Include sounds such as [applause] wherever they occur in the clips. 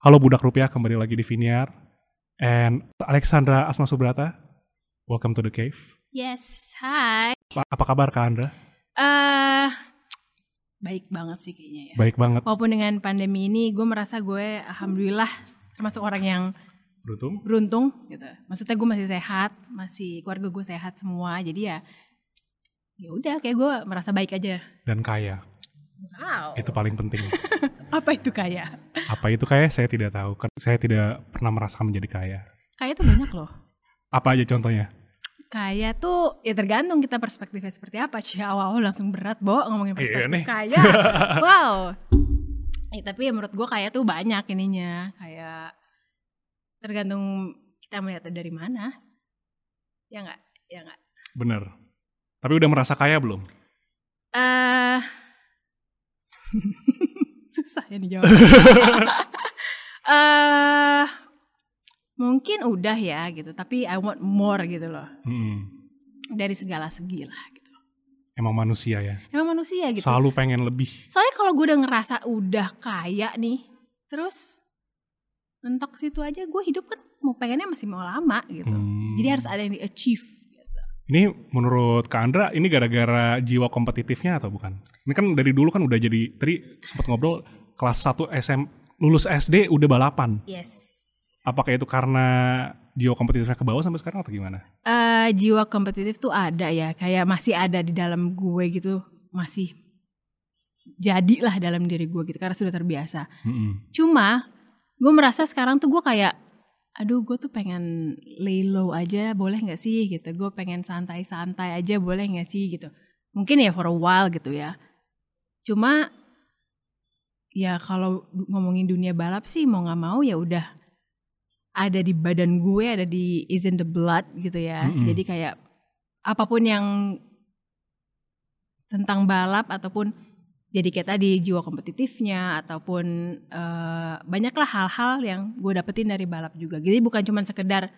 Halo Budak Rupiah, kembali lagi di Viniar. And Alexandra Asma Subrata, welcome to the cave. Yes. Pa- Apa kabar Kak Andra? Eh, baik banget sih kayaknya ya. Baik banget. Walaupun dengan pandemi ini, gue merasa gue alhamdulillah termasuk orang yang Beruntung. beruntung gitu. Maksudnya gue masih sehat, masih keluarga gue sehat semua. Jadi ya, ya udah kayak gue merasa baik aja. Dan kaya. Wow. Itu paling penting. [laughs] Apa itu kaya? Apa itu kaya? Saya tidak tahu. Kan Saya tidak pernah merasakan menjadi kaya. Kaya tuh banyak loh. Apa aja contohnya? Kaya tuh ya tergantung kita perspektifnya seperti apa. Cia awal langsung berat, Bo, ngomongin Iya perspektif nih. kaya. [laughs] wow. Eh, tapi ya menurut gue kaya tuh banyak ininya. Kayak tergantung kita melihatnya dari mana. Ya nggak? Ya nggak? Bener. Tapi udah merasa kaya belum? eh [laughs] susah ya dijawab. [laughs] Eh mungkin udah ya gitu, tapi I want more gitu loh. Mm-mm. Dari segala segi lah gitu. Emang manusia ya. Emang manusia gitu. Selalu pengen lebih. Soalnya kalau gue udah ngerasa udah kaya nih, terus mentok situ aja gue hidup kan mau pengennya masih mau lama gitu. Hmm. Jadi harus ada yang di achieve. Ini menurut Kak Andra ini gara-gara jiwa kompetitifnya atau bukan? Ini kan dari dulu kan udah jadi tadi sempat ngobrol kelas 1 SM lulus SD udah balapan. Yes. Apakah itu karena jiwa kompetitifnya ke bawah sampai sekarang atau gimana? Eh jiwa kompetitif tuh ada ya, kayak masih ada di dalam gue gitu, masih jadilah dalam diri gue gitu karena sudah terbiasa. Mm-mm. Cuma gue merasa sekarang tuh gue kayak, aduh gue tuh pengen lay low aja boleh nggak sih gitu. Gue pengen santai-santai aja boleh nggak sih gitu. Mungkin ya for a while gitu ya. Cuma ya kalau ngomongin dunia balap sih mau nggak mau ya udah ada di badan gue, ada di is in the blood gitu ya. Mm-mm. Jadi kayak apa pun yang tentang balap ataupun jadi kayak tadi jiwa kompetitifnya ataupun eh, banyaklah hal-hal yang gue dapetin dari balap juga. Jadi bukan cuma sekedar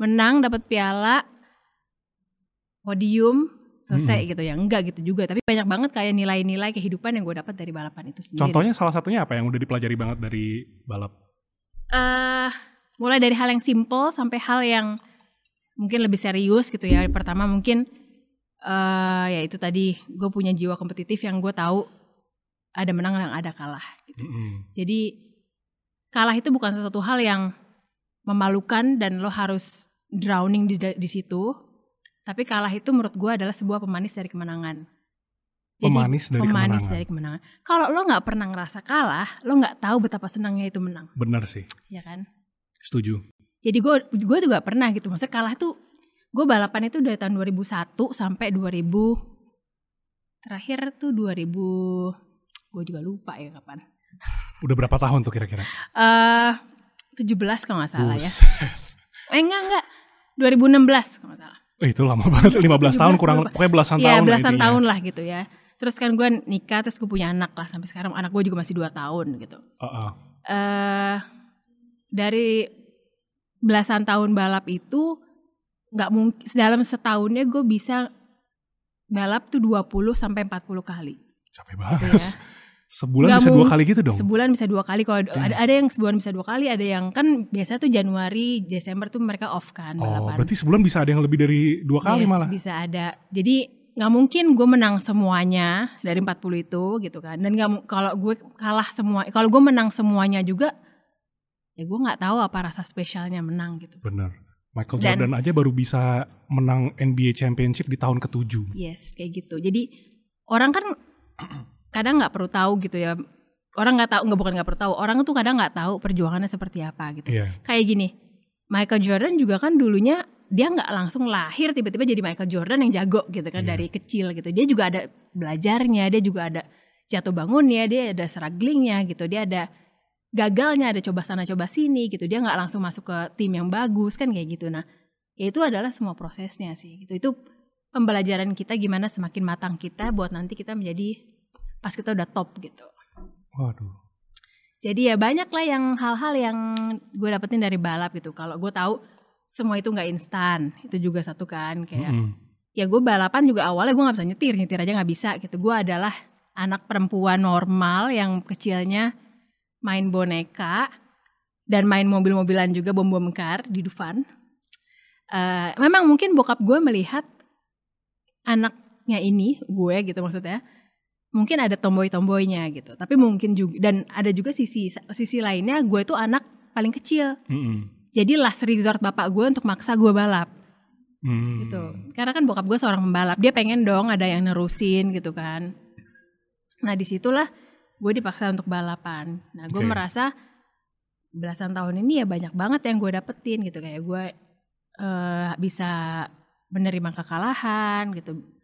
menang dapat piala, podium selesai gitu ya. Enggak gitu juga. Tapi banyak banget kayak nilai-nilai kehidupan yang gue dapat dari balapan itu sendiri. Contohnya salah satunya apa yang udah dipelajari banget dari balap? eh mulai dari hal yang simple sampai hal yang mungkin lebih serius gitu ya. Pertama mungkin eh ya itu tadi gue punya jiwa kompetitif yang gue tahu ada menang dan ada kalah. Gitu. Mm-mm. Jadi kalah itu bukan sesuatu hal yang memalukan dan lo harus drowning di, di situ. Tapi kalah itu menurut gue adalah sebuah pemanis dari kemenangan. Pemanis dari pemanis kemenangan. dari kemenangan. Kalau lo nggak pernah ngerasa kalah, lo nggak tahu betapa senangnya itu menang, Bener sih, ya kan? setuju. Jadi gue gue juga pernah gitu. Maksudnya kalah tuh gue balapan itu dari tahun 2001 sampai 2000 terakhir tuh 2000 gue juga lupa ya kapan. Udah berapa tahun tuh kira-kira? Eh 17 kalau nggak salah ya. Buset. Eh enggak enggak 2016 kalau nggak salah. Eh, itu lama banget, [laughs] 15 tahun 17 kurang, berapa? pokoknya belasan Iya tahun lah belasan intinya. tahun lah gitu ya. Terus kan gue nikah terus gue punya anak lah sampai sekarang anak gue juga masih 2 tahun gitu. Heeh. eh dari belasan tahun balap itu nggak mungkin dalam setahunnya gue bisa balap tuh 20 sampai 40 kali capek banget. gitu ya. Sebulan Nggak bisa dua kali gitu dong? Sebulan bisa dua kali kalau Iya. ada ada yang sebulan bisa dua kali, ada yang kan biasa tuh Januari, Desember tuh mereka off kan Oh, balapan. berarti sebulan bisa ada yang lebih dari dua kali Yes, malah. bisa ada. Jadi nggak mungkin gue menang semuanya dari 40 itu gitu kan. Dan nggak kalau gue kalah semua, kalau gue menang semuanya juga, ya gue nggak tahu apa rasa spesialnya menang gitu. Bener. Michael Dan- Jordan aja baru bisa menang NBA Championship di tahun ketujuh. Yes, kayak gitu. Jadi orang kan kadang nggak perlu tahu gitu ya. Orang nggak tahu, nggak bukan nggak perlu tahu. Orang tuh kadang nggak tahu perjuangannya seperti apa gitu. Iya. Kayak gini, Michael Jordan juga kan dulunya dia nggak langsung lahir tiba-tiba jadi Michael Jordan yang jago gitu kan Iya. dari kecil gitu. Dia juga ada belajarnya, dia juga ada jatuh bangunnya, dia ada strugglingnya gitu. Dia ada gagalnya, ada coba sana coba sini gitu. Dia nggak langsung masuk ke tim yang bagus kan kayak gitu. Nah, ya itu adalah semua prosesnya sih gitu. Itu pembelajaran kita gimana semakin matang kita buat nanti kita menjadi pas kita udah top gitu. Waduh. Jadi ya banyak lah yang hal-hal yang gue dapetin dari balap gitu. Kalau gue tahu semua itu nggak instan, itu juga satu kan kayak. Mm-mm. Ya gue balapan juga awalnya gue nggak bisa nyetir, nyetir aja nggak bisa gitu. Gue adalah anak perempuan normal yang kecilnya main boneka, dan main mobil-mobilan juga bom-bom kar di Dufan. Eh, memang mungkin bokap gue melihat anaknya ini gue gitu maksudnya mungkin ada tomboy-tomboynya gitu. Tapi mungkin juga dan ada juga sisi sisi lainnya gue tuh anak paling kecil. Mm-mm. jadi last resort bapak gue untuk maksa gue balap. Hmm. gitu. Karena kan bokap gue seorang pembalap dia pengen dong ada yang nerusin gitu kan. Nah di situlah gue dipaksa untuk balapan. Nah gue Oke. merasa belasan tahun ini ya banyak banget yang gue dapetin gitu. Kayak gue eh, bisa menerima kekalahan gitu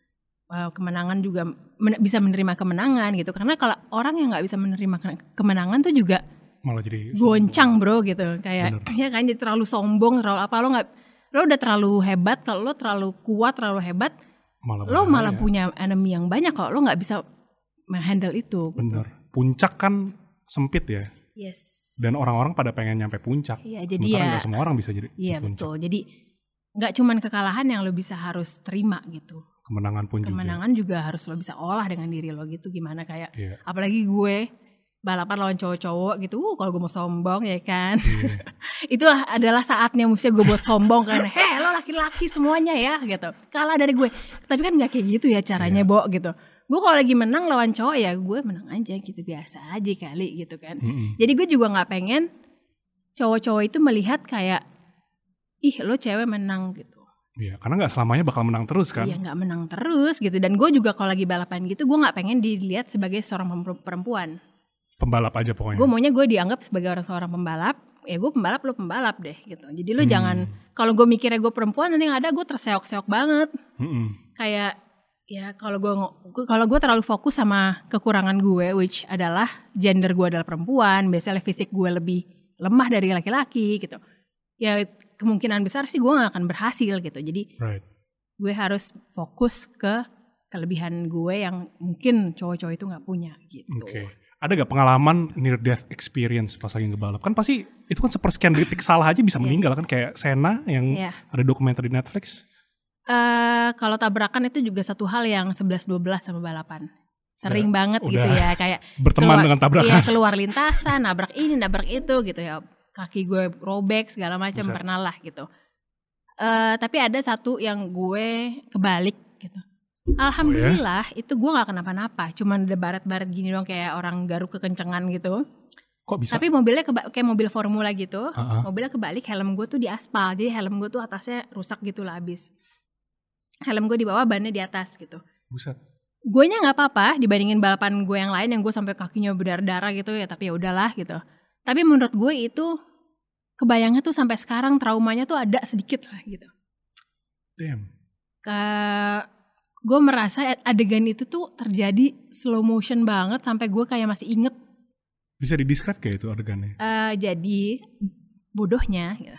Eh, kemenangan juga men- bisa menerima kemenangan gitu. Karena kalau orang yang nggak bisa menerima ke- kemenangan tuh juga malah jadi goncang bro gitu. Kayak Bener. [laughs] ya kan jadi terlalu sombong terlalu apa lo nggak lo udah terlalu hebat kalau lo terlalu kuat terlalu hebat malah lo malah punya enemy yang banyak kalau lo nggak bisa menghandle itu gitu. bener. Puncak kan sempit ya. Yes. Dan orang-orang pada pengen nyampe puncak. Iya jadi sementara ya nggak semua orang bisa jadi di iya puncak. betul. Jadi nggak cuman kekalahan yang lo bisa harus terima gitu kemenangan pun juga. Kemenangan juga harus lo bisa olah dengan diri lo gitu. Gimana kayak Iya. apalagi gue balapan lawan cowok-cowok gitu. Uh kalau gue mau sombong ya kan? Iya. [laughs] itu adalah saatnya mesti gue buat sombong kan. [laughs] Heh lo laki-laki semuanya ya gitu. Kalah dari gue. Tapi kan nggak kayak gitu ya caranya Iya. Bo gitu. Gue kalau lagi menang lawan cowok ya gue menang aja gitu. Biasa aja kali gitu kan. Mm-mm. jadi gue juga nggak pengen cowok-cowok itu melihat kayak ih lo cewek menang gitu Iya, karena nggak selamanya bakal menang terus kan? Iya nggak menang terus gitu. Dan gue juga kalau lagi balapan gitu gue nggak pengen dilihat sebagai seorang perempuan. Pembalap aja pokoknya. Gue maunya gue dianggap sebagai orang seorang pembalap. Ya gue pembalap lo pembalap deh gitu. Jadi lo Hmm. jangan kalau gue mikirnya gue perempuan nanti yang ada gue terseok-seok banget. Mm-mm. kayak ya kalau gue kalau gue terlalu fokus sama kekurangan gue which adalah gender gue adalah perempuan biasanya fisik gue lebih lemah dari laki-laki gitu. Ya kemungkinan besar sih gue gak akan berhasil gitu jadi right gue harus fokus ke kelebihan gue yang mungkin cowok-cowok itu nggak punya gitu Oke. Ada gak pengalaman near death experience pas lagi ngebalap? Kan pasti itu kan sepersekian detik [laughs] salah aja bisa Yes. meninggal kan kayak Sena yang ya ada dokumenter di Netflix. Eh, kalau tabrakan itu juga satu hal yang 11-12 sama balapan. Sering banget gitu ya, kayak [laughs] Berteman Keluar- dengan tabrakan. iya, keluar lintasan, nabrak ini, nabrak itu gitu ya. Kaki gue robek segala macam pernah lah gitu. Eh, tapi ada satu yang gue kebalik gitu. Alhamdulillah itu gue gak kenapa-napa, cuman ada baret-baret gini dong kayak orang garuk kekencengan gitu. Kok bisa? Tapi mobilnya keba- kayak mobil formula gitu. Ah. Mobilnya kebalik, helm gue tuh di aspal. Jadi helm gue tuh atasnya rusak gitu lah abis. Helm gue di bawah, bannya di atas gitu. Buset. Gue nya nggak apa-apa dibandingin balapan gue yang lain yang gue sampai kakinya berdarah gitu ya. Tapi ya udahlah gitu. Tapi menurut gue itu kebayangnya tuh sampai sekarang traumanya tuh ada sedikit lah gitu. Damn. Ke gue merasa adegan itu tuh terjadi slow motion banget sampai gue kayak masih inget Bisa di-describe kayak itu adegannya? Eh, jadi bodohnya, ya.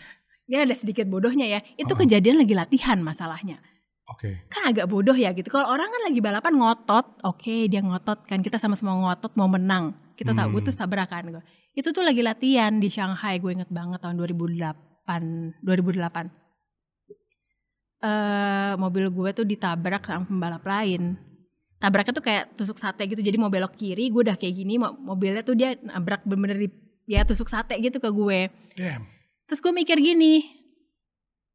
ini ada sedikit bodohnya ya. Itu Oh. kejadian lagi latihan masalahnya. Oke. Kan agak bodoh ya gitu. Kalau orang kan lagi balapan ngotot, oke dia ngotot kan kita sama-sama ngotot mau menang. Kita tahu Hmm. gue tuh tabrakan gue. Itu tuh lagi latihan di Shanghai, gue inget banget tahun 2008, 2008. Eh mobil gue tuh ditabrak sama pembalap lain. Tabraknya tuh kayak tusuk sate gitu. Jadi mau belok kiri, gue udah kayak gini, mo- mobilnya tuh dia nabrak bener-bener di ya tusuk sate gitu ke gue. Damn. Terus gue mikir gini,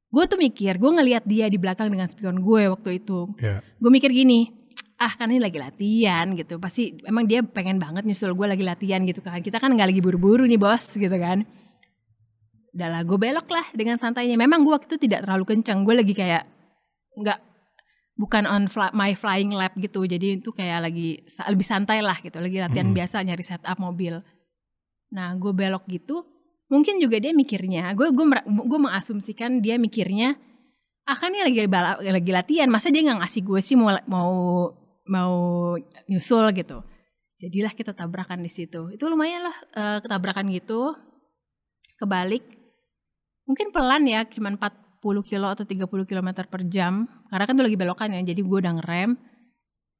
gue tuh mikir, gue ngelihat dia di belakang dengan spion gue waktu itu. Ya. Gue mikir gini, ah kan ini lagi latihan gitu, pasti emang dia pengen banget nyusul gue lagi latihan gitu kan. Kita kan nggak lagi buru-buru nih bos gitu kan. Udah lah, gue belok lah dengan santainya. Memang gue waktu itu tidak terlalu kenceng, gue lagi kayak nggak bukan on fly- my flying lap gitu. Jadi itu kayak lagi lebih santai lah gitu, lagi latihan Mm-mm. biasa nyari setup mobil. Nah, gue belok gitu, mungkin juga dia mikirnya, gue gue gue mengasumsikan dia mikirnya, ah kan ini lagi balap, lagi latihan, masa dia nggak ngasih gue sih mau mau mau nyusul gitu. Jadilah kita tabrakan di situ. Itu lumayan lah eh, ketabrakan gitu. Kebalik, mungkin pelan ya, cuman 40 kilo atau 30 km per jam. Karena kan tuh lagi belokan ya, jadi gue udah ngerem.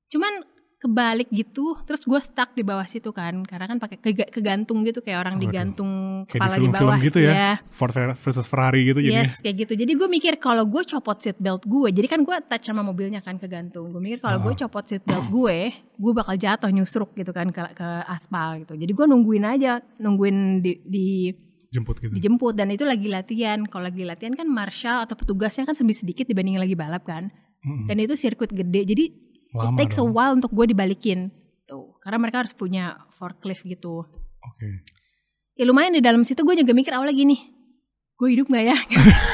Cuman kebalik gitu, terus gue stuck di bawah situ kan, karena kan pakai kega- kegantung gitu kayak orang Waduh. digantung Kayak di kepala di, film-film bawah gitu ya. Iya. Ford versus Ferrari gitu jadinya. Yes, kayak gitu. Jadi gue mikir kalau gue copot seat belt gue, jadi kan gue touch sama mobilnya kan kegantung. Gue mikir kalau gue Ah. copot seat belt gue, gue bakal jatuh nyusruk gitu kan ke, ke aspal gitu. Jadi gue nungguin aja, nungguin di, di Jemput gitu. dijemput dan itu lagi latihan. Kalau lagi latihan kan marshal atau petugasnya kan lebih sedikit dibanding lagi balap kan. Mm-mm. Dan itu sirkuit gede. Jadi it Lama takes a dong. while untuk gue dibalikin. Tuh, karena mereka harus punya forklift gitu. Oke. Ya lumayan di dalam situ gue juga mikir awalnya gini. Gue hidup nggak ya?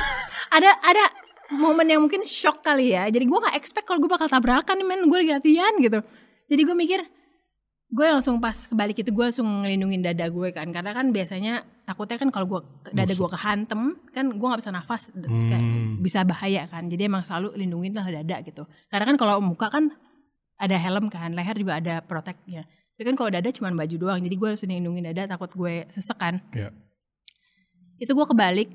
[laughs] ada ada momen yang mungkin shock kali ya. Jadi gue nggak expect kalau gue bakal tabrakan nih men. Gue lagi latihan gitu. Jadi gue mikir gue langsung pas kebalik itu gue langsung ngelindungin dada gue kan karena kan biasanya takutnya kan kalau gue dada gue kehantem kan gue nggak bisa nafas kayak Hmm. bisa bahaya kan jadi emang selalu lindungin lah dada gitu karena kan kalau muka kan ada helm kan leher juga ada protectnya tapi kan kalau dada cuma baju doang jadi gue harus lindungin dada takut gue sesek kan Iya. itu gue kebalik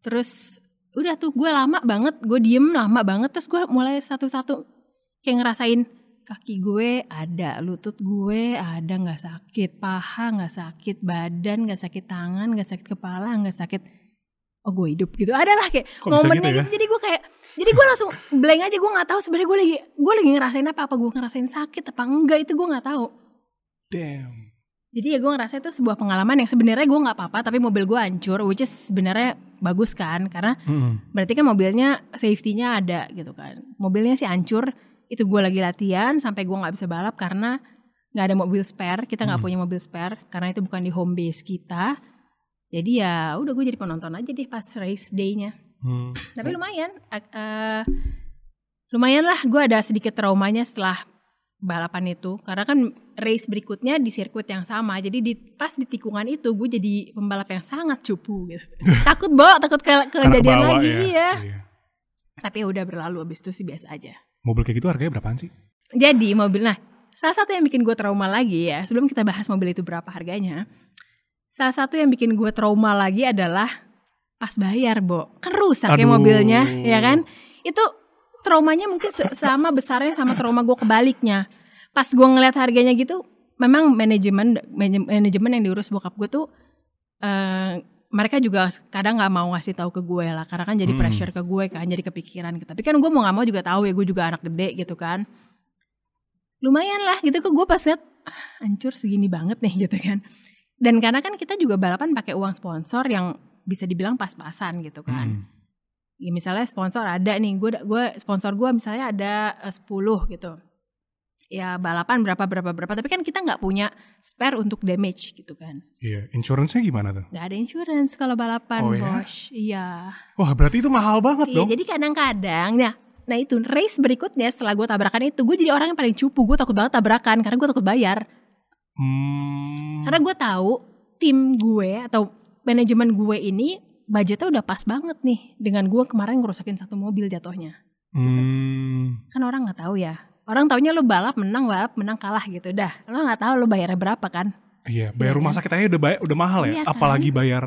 terus udah tuh gue lama banget gue diem lama banget terus gue mulai satu-satu kayak ngerasain kaki gue ada lutut gue ada nggak sakit paha nggak sakit badan nggak sakit tangan nggak sakit kepala nggak sakit oh gue hidup gitu adalah kayak Kok bisa momennya gitu ya? gitu, jadi gue kayak jadi gue langsung blank aja gue nggak tahu sebenarnya gue lagi gue lagi ngerasain apa apa gue ngerasain sakit apa enggak itu gue nggak tahu Damn. jadi ya gue ngerasa itu sebuah pengalaman yang sebenarnya gue nggak apa-apa tapi mobil gue hancur which is sebenarnya bagus kan karena Mm-mm. berarti kan mobilnya safety-nya ada gitu kan mobilnya sih hancur itu gue lagi latihan sampai gue nggak bisa balap karena nggak ada mobil spare kita nggak Hmm. punya mobil spare karena itu bukan di home base kita jadi ya udah gue jadi penonton aja deh pas race day-nya Hmm. tapi lumayan eh, lumayan lah gue ada sedikit traumanya setelah balapan itu karena kan race berikutnya di sirkuit yang sama jadi di pas di tikungan itu gue jadi pembalap yang sangat cupu gitu [laughs] takut bawa takut ke kejadian lagi ya. iya Iya. tapi ya udah berlalu abis itu sih biasa aja Mobil kayak gitu harganya berapaan sih? jadi mobil nah salah satu yang bikin gue trauma lagi ya sebelum kita bahas mobil itu berapa harganya salah satu yang bikin gue trauma lagi adalah pas bayar bo kan rusak ya Aduh. mobilnya ya kan itu traumanya mungkin sama besarnya sama trauma gue kebaliknya pas gue ngeliat harganya gitu memang manajemen manajem- manajemen yang diurus bokap gue tuh eh, mereka juga kadang nggak mau ngasih tahu ke gue lah karena kan jadi Hmm. pressure ke gue kan jadi kepikiran gitu. tapi kan gue mau nggak mau juga tahu ya gue juga anak gede gitu kan lumayan lah gitu kok gue pas liat ah, hancur segini banget nih gitu kan dan karena kan kita juga balapan pakai uang sponsor yang bisa dibilang pas-pasan gitu kan Mm. ya misalnya sponsor ada nih gue gue sponsor gue misalnya ada eh, 10 gitu ya balapan berapa berapa berapa tapi kan kita nggak punya spare untuk damage gitu kan Iya. Insurance-nya gimana tuh? nggak ada insurance kalau balapan Oh, ya? bos iya Wah berarti itu mahal banget Iya, dong. jadi kadang-kadang nah nah itu race berikutnya setelah gue tabrakan itu gue jadi orang yang paling cupu gue takut banget tabrakan karena gue takut bayar Hmm. karena gue tahu tim gue atau manajemen gue ini budgetnya udah pas banget nih dengan gue kemarin ngerusakin satu mobil jatuhnya Hmm. kan orang nggak tahu ya orang taunya lo balap menang balap menang kalah gitu dah lo nggak tahu lo bayarnya berapa kan Iya, bayar Iya rumah kan? sakit aja udah bayar, udah mahal ya. Iya kan? Apalagi bayar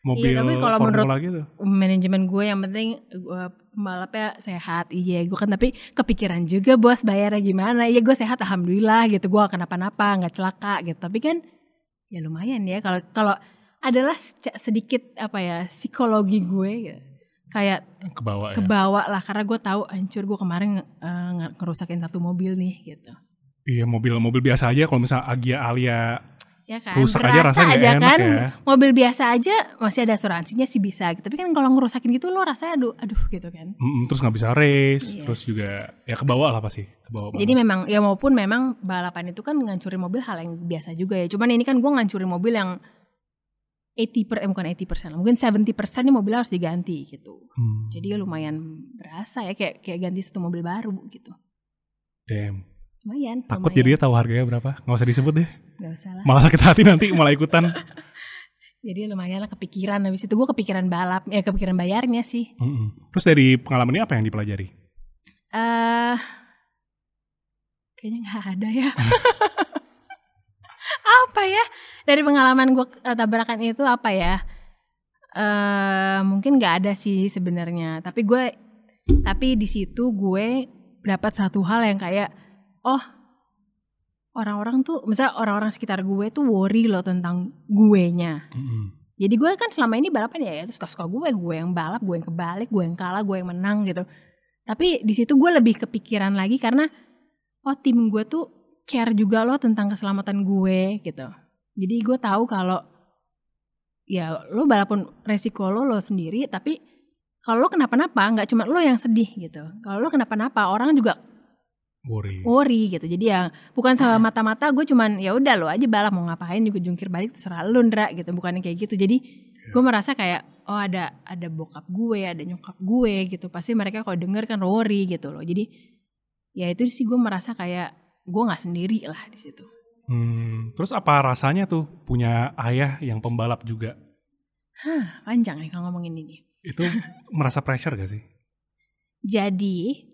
mobil Iya, tapi kalau formula gitu. manajemen gue yang penting gue pembalapnya sehat iya gue kan tapi kepikiran juga bos bayarnya gimana iya gue sehat alhamdulillah gitu gue kenapa-napa nggak celaka gitu tapi kan ya lumayan ya kalau kalau adalah sedikit apa ya psikologi gue gitu. kayak ke bawah ya. kebawa lah karena gue tahu hancur gue kemarin nge- ngerusakin satu mobil nih gitu Iya, mobil-mobil biasa aja kalau misalnya Agia Alia ya kan rusak aja rasanya aja enak kan ya. mobil biasa aja masih ada asuransinya sih bisa gitu. tapi kan kalau ngerusakin gitu lo rasanya aduh aduh gitu kan Mm-mm, terus nggak bisa race, Yes. terus juga ya ke bawah lah pasti, ke bawah. Jadi banget. memang ya maupun memang balapan itu kan ngancurin mobil hal yang biasa juga ya. Cuman ini kan gue ngancurin mobil yang 80 per, eh bukan 80 persen, mungkin 70 persen nih mobil harus diganti gitu. Hmm, Jadi ya lumayan berasa ya kayak kayak ganti satu mobil baru gitu. damn. Lumayan. Takut lumayan. jadinya tahu harganya berapa? Nggak usah disebut deh. Gak usah lah. Malah sakit hati nanti malah ikutan. [laughs] Jadi lumayan lah kepikiran. Habis itu gue kepikiran balap, ya kepikiran bayarnya sih. Mm-mm. Terus dari pengalaman ini apa yang dipelajari? eh kayaknya nggak ada ya. [laughs] apa ya dari pengalaman gue tabrakan itu apa ya? eh mungkin nggak ada sih sebenarnya. Tapi gue, tapi di situ gue dapat satu hal yang kayak, oh orang-orang tuh, misalnya orang-orang sekitar gue tuh worry loh tentang gue nya. Mm-mm. Jadi gue kan selama ini balapan ya, ya terus suka gue, gue yang balap, gue yang kebalik, gue yang kalah, gue yang menang gitu. Tapi di situ gue lebih kepikiran lagi karena oh tim gue tuh care juga loh tentang keselamatan gue gitu. Jadi gue tahu kalau ya lo balapan resiko lo lo sendiri tapi kalau lo kenapa-napa nggak cuma lo yang sedih gitu. Kalau lo kenapa-napa orang juga Worry. worry gitu. Jadi ya bukan sama mata-mata gue cuman ya udah lo aja balap mau ngapain juga jungkir balik terserah lo Ndra gitu. Bukan kayak gitu. Jadi gue merasa kayak oh ada ada bokap gue ada nyokap gue gitu. Pasti mereka kalau denger kan worry gitu loh. Jadi ya itu sih gue merasa kayak gue nggak sendiri lah di situ Hmm, terus apa rasanya tuh punya ayah yang pembalap juga? Hah, panjang nih kalau ngomongin ini. Itu [laughs] merasa pressure gak sih? Jadi,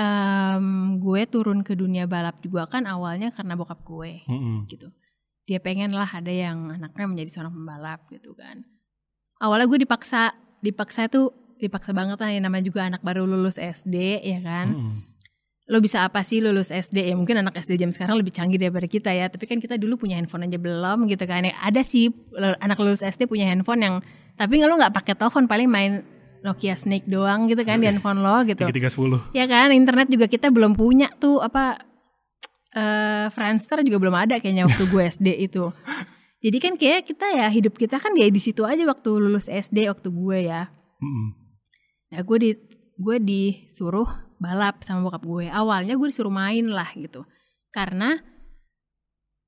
em, gue turun ke dunia balap juga kan awalnya karena bokap gue Mm-mm. gitu. Dia pengen lah ada yang anaknya menjadi seorang pembalap gitu kan. Awalnya gue dipaksa, dipaksa tuh dipaksa banget lah yang namanya juga anak baru lulus SD ya kan. Mm-mm. Lo bisa apa sih lulus SD ya mungkin anak SD jam sekarang lebih canggih daripada kita ya. Tapi kan kita dulu punya handphone aja belum gitu kan. Ya, ada sih anak lulus SD punya handphone yang tapi nggak lo nggak pakai telepon paling main Nokia Snake doang gitu kan di handphone lo gitu. Tiga tiga sepuluh. Ya kan, internet juga kita belum punya tuh apa eh Friendster juga belum ada kayaknya waktu gue SD itu. [laughs] Jadi kan kayak kita ya hidup kita kan ya di situ aja waktu lulus SD waktu gue ya. Mm-mm. Nah gue di gue disuruh balap sama bokap gue. Awalnya gue disuruh main lah gitu. Karena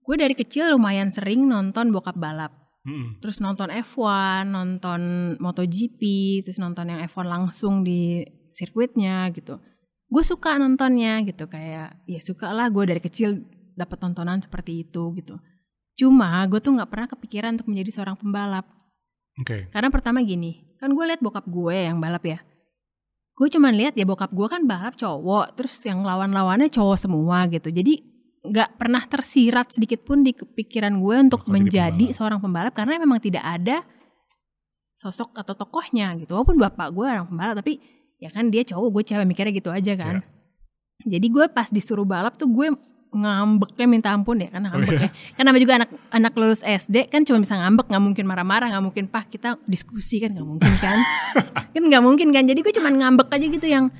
gue dari kecil lumayan sering nonton bokap balap. Mm-mm. Terus nonton F1, nonton MotoGP, terus nonton yang F1 langsung di sirkuitnya gitu. Gue suka nontonnya gitu kayak ya suka lah gue dari kecil dapat tontonan seperti itu gitu. Cuma gue tuh nggak pernah kepikiran untuk menjadi seorang pembalap. Oke. Karena pertama gini, kan gue lihat bokap gue yang balap ya. Gue cuman lihat ya bokap gue kan balap cowok, terus yang lawan-lawannya cowok semua gitu. Jadi nggak pernah tersirat sedikit pun di pikiran gue untuk menjadi pembalap. seorang pembalap karena memang tidak ada sosok atau tokohnya gitu. Walaupun bapak gue orang pembalap tapi ya kan dia cowok, gue cewek mikirnya gitu aja kan. Jadi gue pas disuruh balap tuh gue ngambeknya minta ampun ya kan ngambeknya. Kan namanya juga anak anak lulus SD kan cuma bisa ngambek, nggak mungkin marah-marah, nggak mungkin pak kita diskusi kan nggak mungkin kan. [laughs] kan nggak mungkin kan. Jadi gue cuma ngambek aja gitu yang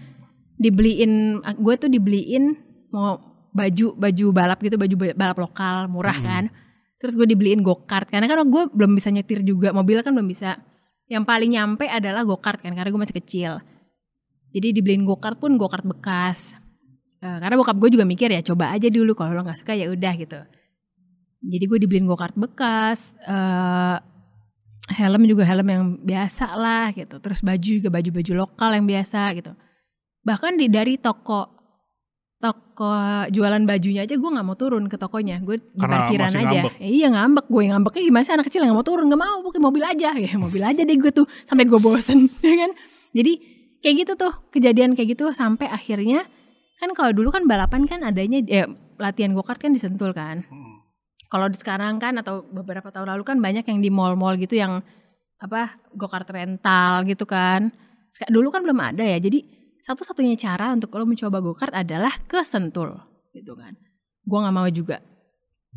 dibeliin gue tuh dibeliin mau baju baju balap gitu baju ba- balap lokal murah Hmm. kan. Terus gue dibeliin go kart karena kan gue belum bisa nyetir juga mobil kan belum bisa. Yang paling nyampe adalah go kart kan karena gue masih kecil. Jadi dibeliin go kart pun go kart bekas. Eh, karena bokap gue juga mikir ya coba aja dulu kalau lo nggak suka ya udah gitu. Jadi gue dibeliin go kart bekas, eh helm juga helm yang biasa lah gitu. Terus baju juga baju-baju lokal yang biasa gitu. Bahkan di dari toko toko jualan bajunya aja gue nggak mau turun ke tokonya, gue di Karena parkiran aja. ngambek. Ya, iya ngambek, gue ngambeknya gimana sih anak kecil nggak mau turun, nggak mau, pakai mobil aja, [laughs] ya mobil aja deh gue tuh sampai gue bosen, [laughs] ya kan? Jadi kayak gitu tuh kejadian kayak gitu sampai akhirnya kan kalau dulu kan balapan kan adanya ya latihan go kart kan disentul kan. Mm. Kalau di sekarang kan atau beberapa tahun lalu kan banyak yang di mall-mall gitu yang apa go kart rental gitu kan. Dulu kan belum ada ya. Jadi satu-satunya cara untuk lo mencoba go kart adalah ke Sentul gitu kan. Gua nggak mau juga.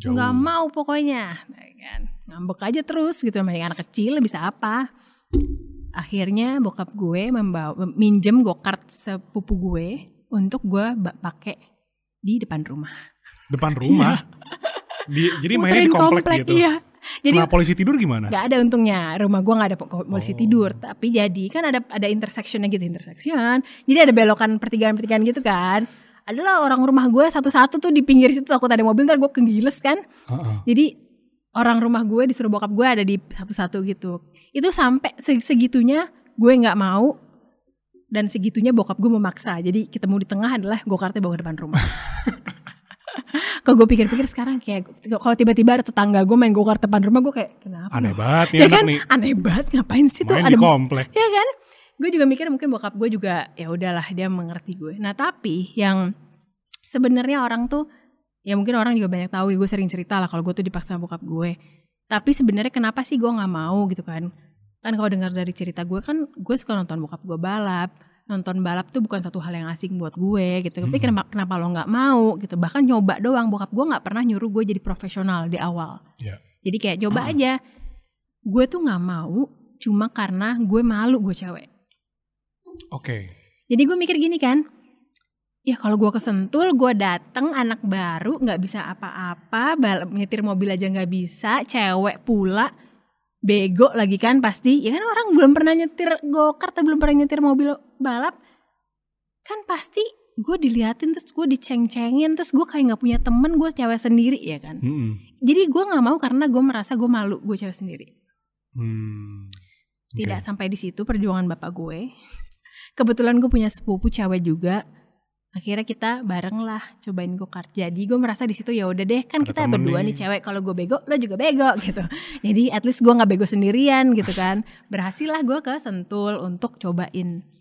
Nggak mau pokoknya. Nah, kan. Ngambek aja terus gitu namanya anak kecil bisa apa. Akhirnya bokap gue membawa minjem go kart sepupu gue untuk gue pakai di depan rumah. Depan rumah. [laughs] di, jadi mainnya di komplek, gitu. Iya. Jadi Nah polisi tidur gimana? nggak ada untungnya rumah gua nggak ada po- polisi Oh. tidur tapi jadi kan ada ada intersectionnya gitu intersection jadi ada belokan pertigaan-pertigaan gitu kan adalah orang rumah gue satu-satu tuh di pinggir situ takut ada mobil ntar gue kegiles kan Heeh. jadi orang rumah gue disuruh bokap gue ada di satu-satu gitu itu sampai se- segitunya gue nggak mau dan segitunya bokap gue memaksa. Jadi ketemu di tengah adalah go kartnya bawa ke depan rumah. [laughs] Kalau gue pikir-pikir sekarang kayak kalau tiba-tiba ada tetangga gue main go kart depan rumah gue kayak kenapa? Aneh banget nih ya anak kan? nih. aneh banget ngapain sih tuh? Ada komplek. ya kan? Gue juga mikir mungkin bokap gue juga ya udahlah dia mengerti gue nah tapi yang sebenarnya orang tuh ya mungkin orang juga banyak tahu gue sering cerita lah kalau gue tuh dipaksa bokap gue. Tapi sebenarnya kenapa sih gue nggak mau gitu kan kan kalau dengar dari cerita gue kan gue suka nonton bokap gue balap. Nonton balap tuh bukan satu hal yang asing buat gue gitu. Tapi Mhm. kenapa kenapa lo nggak mau gitu? Bahkan nyoba doang. Bokap gue nggak pernah nyuruh gue jadi profesional di awal. Ya. jadi kayak coba aja. Gue tuh nggak mau cuma karena gue malu gue cewek. Oke. jadi gue mikir gini kan, ya kalau gue kesentul, gue dateng anak baru, nggak bisa apa-apa, nyetir mobil aja nggak bisa, cewek pula, bego lagi kan pasti ya kan orang belum pernah nyetir go-kart atau belum pernah nyetir mobil balap kan pasti gue diliatin terus gue diceng-cengin terus gue kayak nggak punya temen gue cewek sendiri ya kan Mm-mm. jadi gue nggak mau karena gue merasa gue malu gue cewek sendiri Hmm. tidak Oke. sampai di situ perjuangan bapak gue [laughs] kebetulan gue punya sepupu cewek juga akhirnya kita bareng lah cobain go kart jadi gue merasa di situ ya udah deh kan Ada kita berdua nih. nih. cewek. Kalau gue bego lo juga bego [laughs] gitu. Jadi at least gue nggak bego sendirian gitu [laughs] kan. Berhasil lah gue ke Sentul untuk cobain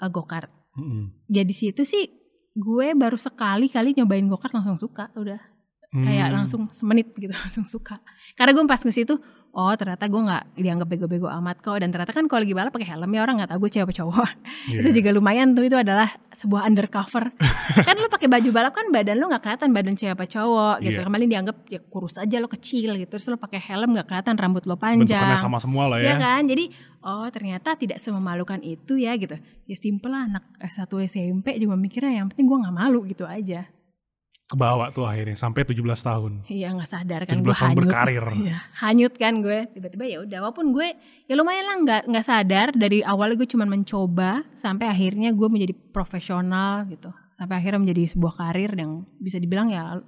uh, go kart Mm-mm. ya di situ sih gue baru sekali kali nyobain go kart langsung suka udah kayak Hmm. langsung semenit gitu [laughs] langsung suka. Karena gue pas ke situ oh ternyata gue nggak dianggap bego-bego amat kok. Dan ternyata kan kalau lagi balap pakai helm ya orang nggak tahu gue cewek cowok. [laughs] Iya. itu juga lumayan tuh itu adalah sebuah undercover. [laughs] Kan lu pakai baju balap kan badan lu nggak kelihatan badan cewek apa cowok gitu Iya. kemarin dianggap ya kurus aja lo kecil gitu terus lo pakai helm nggak kelihatan rambut lo bentukannya panjang sama semua lah ya. Ya. kan? Jadi oh ternyata tidak sememalukan itu ya gitu. Ya simple lah anak S1 SMP juga mikirnya yang penting gue nggak malu gitu aja Kebawa tuh akhirnya sampai 17 tahun. Iya nggak sadar kan 17 gue tahun hanyut. berkarir. [laughs] Iya, hanyut kan gue. Tiba-tiba ya udah. Walaupun gue ya lumayan lah nggak nggak sadar dari awalnya gue cuma mencoba sampai akhirnya gue menjadi profesional gitu. Sampai akhirnya menjadi sebuah karir yang bisa dibilang ya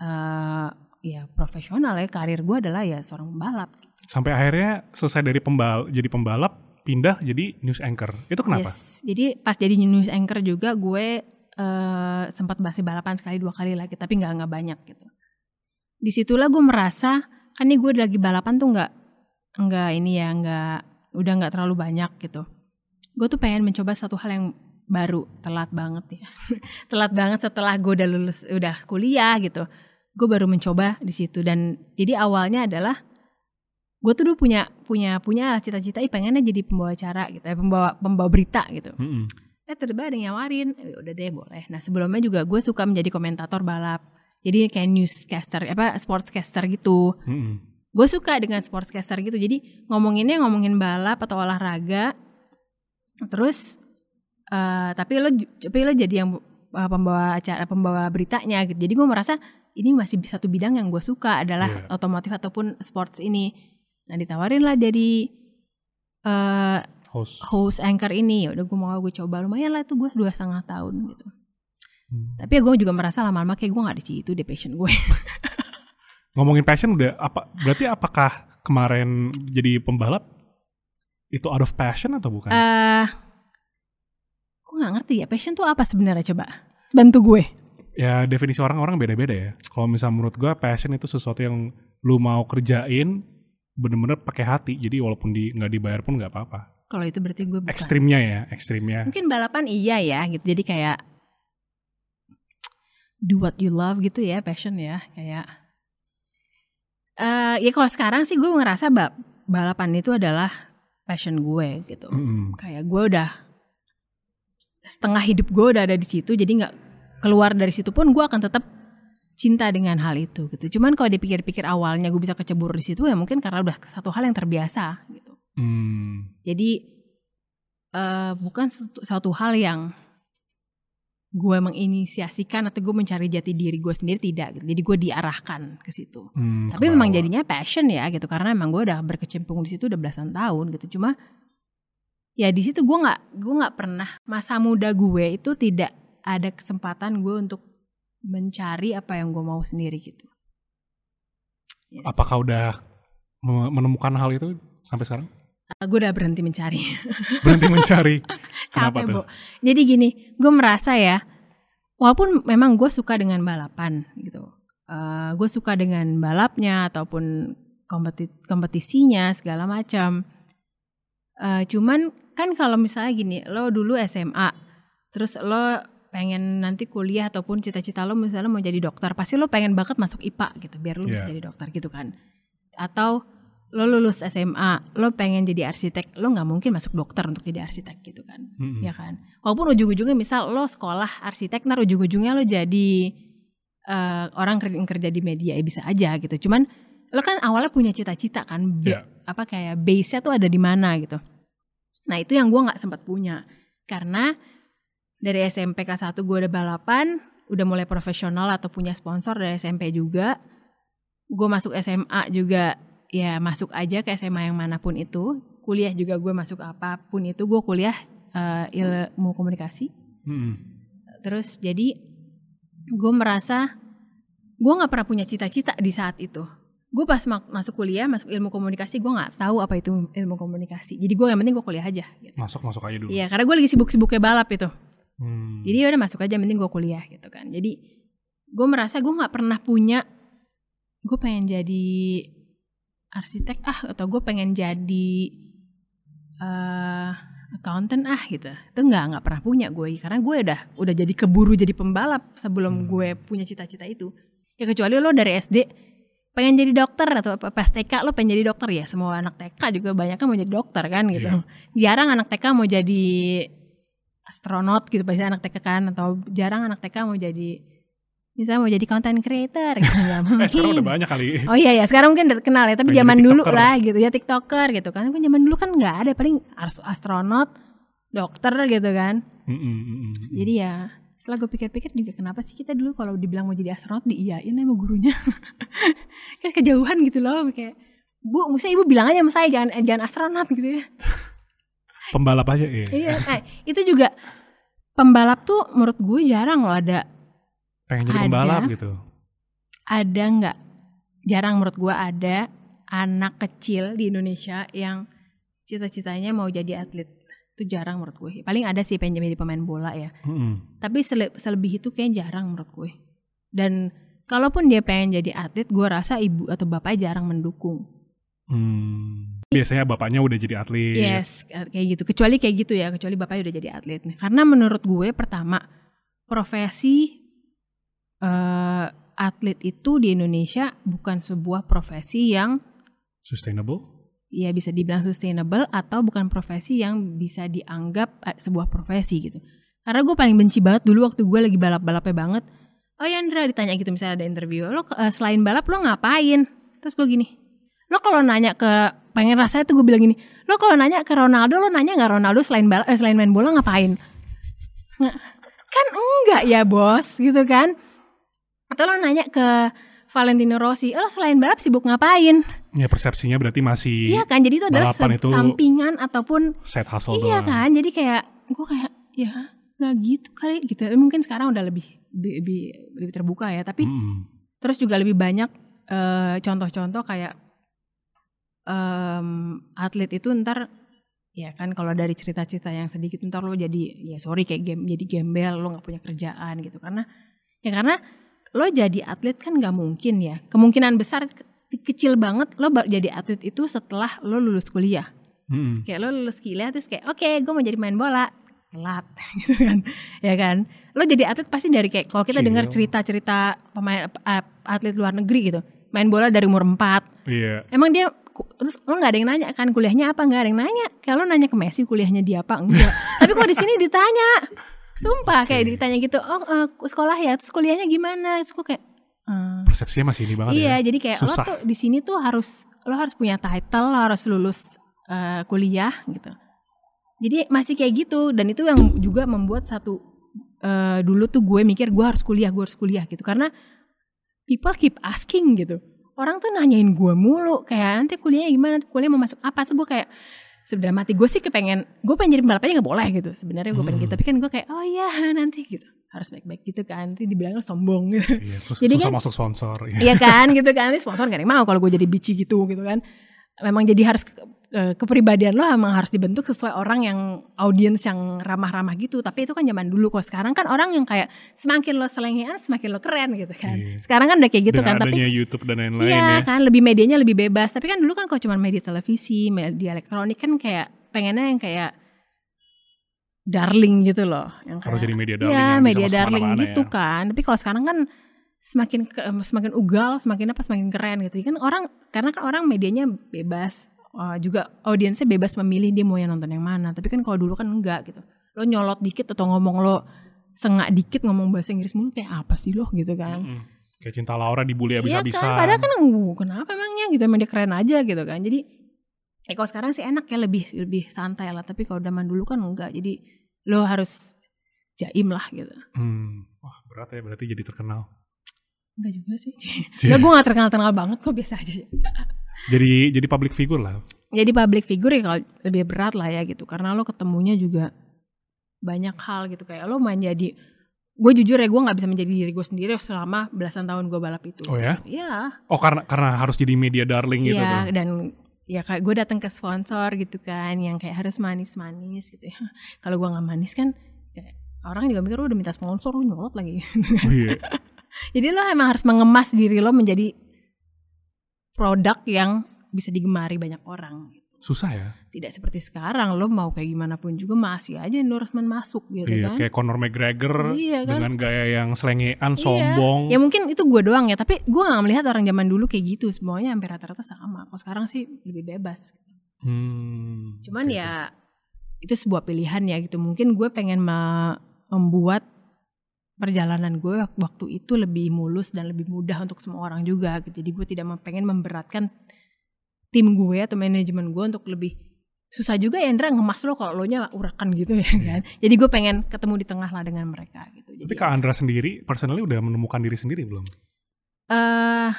eh ya profesional ya karir gue adalah ya seorang pembalap. Sampai akhirnya selesai dari pembal jadi pembalap pindah jadi news anchor. Itu kenapa? Yes. Jadi pas jadi news anchor juga gue eh, sempat basi balapan sekali dua kali lagi tapi nggak nggak banyak gitu. Di situlah gue merasa kan nih gue lagi balapan tuh nggak nggak ini ya nggak udah nggak terlalu banyak gitu. Gue tuh pengen mencoba satu hal yang baru telat banget ya [laughs] telat banget setelah gue udah lulus udah kuliah gitu gue baru mencoba di situ dan jadi awalnya adalah gue tuh dulu punya punya punya cita-cita pengennya jadi pembawa acara gitu ya pembawa pembawa berita gitu Mm-mm. Eh tiba-tiba ada yang nyawarin Eh, udah deh boleh. Nah sebelumnya juga gue suka menjadi komentator balap. Jadi kayak newscaster apa sportscaster gitu. Mm-mm. gue suka dengan sportscaster gitu. Jadi ngomonginnya ngomongin balap atau olahraga. Terus eh, tapi lo tapi lo jadi yang eh, pembawa acara pembawa beritanya gitu. Jadi gue merasa ini masih satu bidang yang gue suka adalah Iya. otomotif ataupun sports ini. Nah ditawarin lah jadi eh Host. host anchor ini ya udah gue mau gue coba lumayan lah itu gue dua setengah tahun gitu Hmm. tapi ya gue juga merasa lama-lama kayak gue gak di situ deh passion gue [laughs] Ngomongin passion udah apa? Berarti apakah kemarin jadi pembalap itu out of passion atau bukan? eh gue gak ngerti ya passion tuh apa sebenarnya coba bantu gue ya definisi orang-orang beda-beda ya. Kalau misalnya menurut gua passion itu sesuatu yang lu mau kerjain bener-bener pakai hati. Jadi walaupun di nggak dibayar pun nggak apa-apa. Kalau itu berarti gue bukan. Ekstrimnya ya, ekstrimnya. mungkin balapan iya ya gitu. Jadi kayak do what you love gitu ya passion ya kayak eh ya kalau sekarang sih gue ngerasa ba- balapan itu adalah passion gue gitu. Mm-mm. kayak gue udah setengah hidup gue udah ada di situ jadi nggak keluar dari situ pun gue akan tetap cinta dengan hal itu gitu. Cuman kalau dipikir-pikir awalnya gue bisa kecebur di situ ya mungkin karena udah satu hal yang terbiasa gitu Hmm. jadi eh bukan suatu, suatu hal yang gue menginisiasikan atau gue mencari jati diri gue sendiri tidak gitu. jadi gue diarahkan ke situ Hmm, tapi memang jadinya passion ya gitu karena emang gue udah berkecimpung di situ udah belasan tahun gitu cuma ya di situ gue nggak gue nggak pernah masa muda gue itu tidak ada kesempatan gue untuk mencari apa yang gue mau sendiri gitu Yes. Apakah udah me- menemukan hal itu sampai sekarang? Ah, gue udah berhenti mencari [laughs] Berhenti mencari. Kenapa capek tuh? Bo. jadi gini gue merasa ya walaupun memang gue suka dengan balapan gitu Eh, gue suka dengan balapnya ataupun kompeti- kompetisinya segala macam Eh, cuman kan kalau misalnya gini lo dulu SMA terus lo pengen nanti kuliah ataupun cita-cita lo misalnya mau jadi dokter pasti lo pengen banget masuk IPA gitu biar lo bisa Iya. jadi dokter gitu kan atau lo lulus SMA lo pengen jadi arsitek lo nggak mungkin masuk dokter untuk jadi arsitek gitu kan Mm-mm. ya kan walaupun ujung-ujungnya misal lo sekolah arsitek ntar ujung-ujungnya lo jadi eh, orang kerja, yang kerja di media ya bisa aja gitu cuman lo kan awalnya punya cita-cita kan Iya. apa kayak base nya tuh ada di mana gitu nah itu yang gue nggak sempat punya karena dari SMP kelas 1 gue udah balapan udah mulai profesional atau punya sponsor dari SMP juga gue masuk SMA juga ya masuk aja ke SMA yang mana pun itu. Kuliah juga gue masuk apa pun itu gue kuliah eh, ilmu komunikasi. Mm-mm. Terus jadi gue merasa gue nggak pernah punya cita-cita di saat itu. Gue pas ma- masuk kuliah masuk ilmu komunikasi gue nggak tahu apa itu ilmu komunikasi. Jadi gue yang penting gue kuliah aja. Gitu. Masuk masuk aja dulu. Iya karena gue lagi sibuk-sibuknya balap itu. Hmm. Jadi ya udah masuk aja, penting gue kuliah gitu kan. Jadi gue merasa gue nggak pernah punya, gue pengen jadi arsitek ah atau gue pengen jadi eh accountant ah gitu. Itu nggak nggak pernah punya gue karena gue udah udah jadi keburu jadi pembalap sebelum Hmm. gue punya cita-cita itu. Ya kecuali lo dari SD pengen jadi dokter atau pas TK lo pengen jadi dokter ya semua anak TK juga banyak kan mau jadi dokter kan gitu. Jarang anak TK mau jadi astronot gitu biasanya anak TK kan atau jarang anak TK mau jadi misalnya mau jadi content creator gitu [laughs] nggak Eh sekarang udah mungkin. banyak kali. Oh iya ya sekarang mungkin udah kenal ya tapi zaman dulu lah gitu ya tiktoker gitu kan kan zaman dulu kan nggak ada paling astronot dokter gitu kan Mm-mm, mm-mm. jadi ya setelah gue pikir-pikir juga kenapa sih kita dulu kalau dibilang mau jadi astronot diiyain sama gurunya [laughs] kayak kejauhan gitu loh kayak bu mesti ibu bilang aja sama saya jangan eh, jangan astronot gitu ya pembalap aja ya. Iya, nah, itu juga pembalap tuh menurut gue jarang loh ada Pengen jadi Ada. pembalap gitu. ada nggak jarang menurut gue ada anak kecil di Indonesia yang cita-citanya mau jadi atlet itu jarang menurut gue paling ada sih pengen jadi pemain bola ya Mm-mm. tapi sele- selebih itu kayak jarang menurut gue dan kalaupun dia pengen jadi atlet gue rasa ibu atau bapaknya jarang mendukung Hmm. Biasanya bapaknya udah jadi atlet. Yes, kayak gitu. Kecuali kayak gitu ya, kecuali bapaknya udah jadi atlet. Karena menurut gue pertama profesi eh, atlet itu di Indonesia bukan sebuah profesi yang Sustainable. ya bisa dibilang sustainable atau bukan profesi yang bisa dianggap eh, sebuah profesi gitu. Karena gue paling benci banget dulu waktu gue lagi balap-balapnya banget. Oh ya Andra ditanya gitu misalnya ada interview, lo eh, selain balap lo ngapain? Terus gue gini, lo kalau nanya ke pengen rasanya tuh gue bilang gini, lo kalau nanya ke Ronaldo lo nanya nggak Ronaldo selain balap eh, selain main bola ngapain? Nggak, kan enggak ya bos gitu kan? Atau lo nanya ke Valentino Rossi, lo selain balap sibuk ngapain? Ya persepsinya berarti masih Iya kan, jadi itu adalah itu sampingan ataupun set hustle iya doang. kan, jadi kayak gue kayak ya nggak gitu kali gitu. Tapi Mungkin sekarang udah lebih lebih, lebih terbuka ya, tapi Mm-mm. terus juga lebih banyak eh, contoh-contoh kayak em, atlet itu ntar ya kan kalau dari cerita-cerita yang sedikit ntar lo jadi ya sorry kayak game jadi gembel lo nggak punya kerjaan gitu karena ya karena lo jadi atlet kan nggak mungkin ya. Kemungkinan besar ke- kecil banget lo jadi atlet itu setelah lo lulus kuliah. Mm-mm. kayak lo lulus kuliah terus kayak oke gue mau jadi main bola. Telat [laughs] gitu kan. Ya kan? Lo jadi atlet pasti dari kayak kalau kita Kecil. dengar cerita-cerita pemain atlet luar negeri gitu main bola dari umur 4 Iya. emang dia terus lo nggak ada yang nanya kan kuliahnya apa? Nggak ada yang nanya. Kalau nanya ke Messi kuliahnya dia apa? Enggak. [laughs] Tapi kok di sini ditanya sumpah kayak ditanya gitu oh eh, sekolah ya? Terus kuliahnya gimana? Terus gue kayak "Eh, Persepsinya masih ini banget iya ya. jadi kayak lo Susah. tuh di sini tuh harus lo harus punya title lo harus lulus eh, kuliah gitu. Jadi masih kayak gitu dan itu yang juga membuat satu eh, dulu tuh gue mikir gue harus kuliah gue harus kuliah gitu. Karena people keep asking gitu. Orang tuh nanyain gue mulu kayak nanti kuliahnya gimana? Kuliah mau masuk apa? Terus gue kayak sebenarnya mati. Gue sih kepengen gue pengen jadi pembalap aja nggak boleh gitu. Sebenarnya gue pengen Hmm. gitu. Tapi kan gue kayak oh iya [laughs] nanti gitu. Harus baik-baik gitu kan. Nanti dibilang sombong. Gitu Iya, terus [laughs] Jadi susah kan- masuk sponsor. Iya. Iya kan gitu kan. Ini sponsor gak ada yang mau kalau gue jadi bici gitu gitu kan memang jadi harus ke- ke- kepribadian lo emang harus dibentuk sesuai orang yang audiens yang ramah-ramah gitu tapi itu kan zaman dulu kok sekarang kan orang yang kayak semakin lo selengean semakin lo keren gitu kan Iya. sekarang kan udah kayak gitu Dengan kan tapi adanya YouTube dan lain-lain Iya ya. kan lebih medianya lebih bebas tapi kan dulu kan kalau cuma media televisi media elektronik kan kayak pengennya yang kayak darling gitu loh yang Harus kayak- jadi media darling Iya, yang bisa media darling gitu ya. kan. Tapi kalau sekarang kan semakin ke- semakin ugal, semakin apa semakin keren gitu. Kan orang karena kan orang medianya bebas. uh, juga audiensnya bebas memilih dia mau yang nonton yang mana. Tapi kan kalau dulu kan enggak gitu. Lo nyolot dikit atau ngomong lo sengak dikit ngomong bahasa Inggris mulu kayak apa sih lo gitu kan. Mm-mm. Kayak cinta Laura dibully Iya abis-abisan. kan, padahal kan uh, kenapa emangnya gitu emang dia keren aja gitu kan. Jadi eh kalau sekarang sih enak ya lebih lebih santai lah. Tapi kalau zaman dulu kan enggak. Jadi lo harus jaim lah gitu. Hmm. Wah berat ya berarti jadi terkenal. Enggak juga sih. [laughs] Enggak gue gak terkenal-terkenal banget kok biasa aja. jadi jadi public figure lah. Jadi public figure ya kalau lebih berat lah ya gitu karena lo ketemunya juga banyak hal gitu kayak lo main jadi gue jujur ya gue nggak bisa menjadi diri gue sendiri selama belasan tahun gue balap itu. Oh ya? Iya. Oh karena karena harus jadi media darling gitu. Iya dan ya kayak gue datang ke sponsor gitu kan yang kayak harus manis-manis gitu ya. [laughs] Kalau gue nggak manis kan orang juga mikir lo udah minta sponsor lo nyolot lagi. [laughs] Oh, iya. Jadi lo emang harus mengemas diri lo menjadi produk yang bisa digemari banyak orang. gitu. Susah ya. Tidak seperti sekarang lo mau kayak gimana pun juga masih aja endorsement masuk gitu iya, kan. kayak Conor McGregor Iya kan? dengan gaya yang selengean, Iya. sombong. Ya mungkin itu gue doang ya, tapi gue gak melihat orang zaman dulu kayak gitu. Semuanya hampir rata-rata sama. Kalau sekarang sih lebih bebas. Hmm, Cuman oke, ya itu sebuah pilihan ya gitu. Mungkin gue pengen me- membuat perjalanan gue waktu itu lebih mulus dan lebih mudah untuk semua orang juga gitu. Jadi gue tidak pengen memberatkan tim gue atau manajemen gue untuk lebih susah juga ya Indra ngemas lo kalau lo nya urakan gitu ya kan. Jadi gue pengen ketemu di tengah lah dengan mereka gitu. Tapi Kak Andra sendiri, personally udah menemukan diri sendiri belum? eh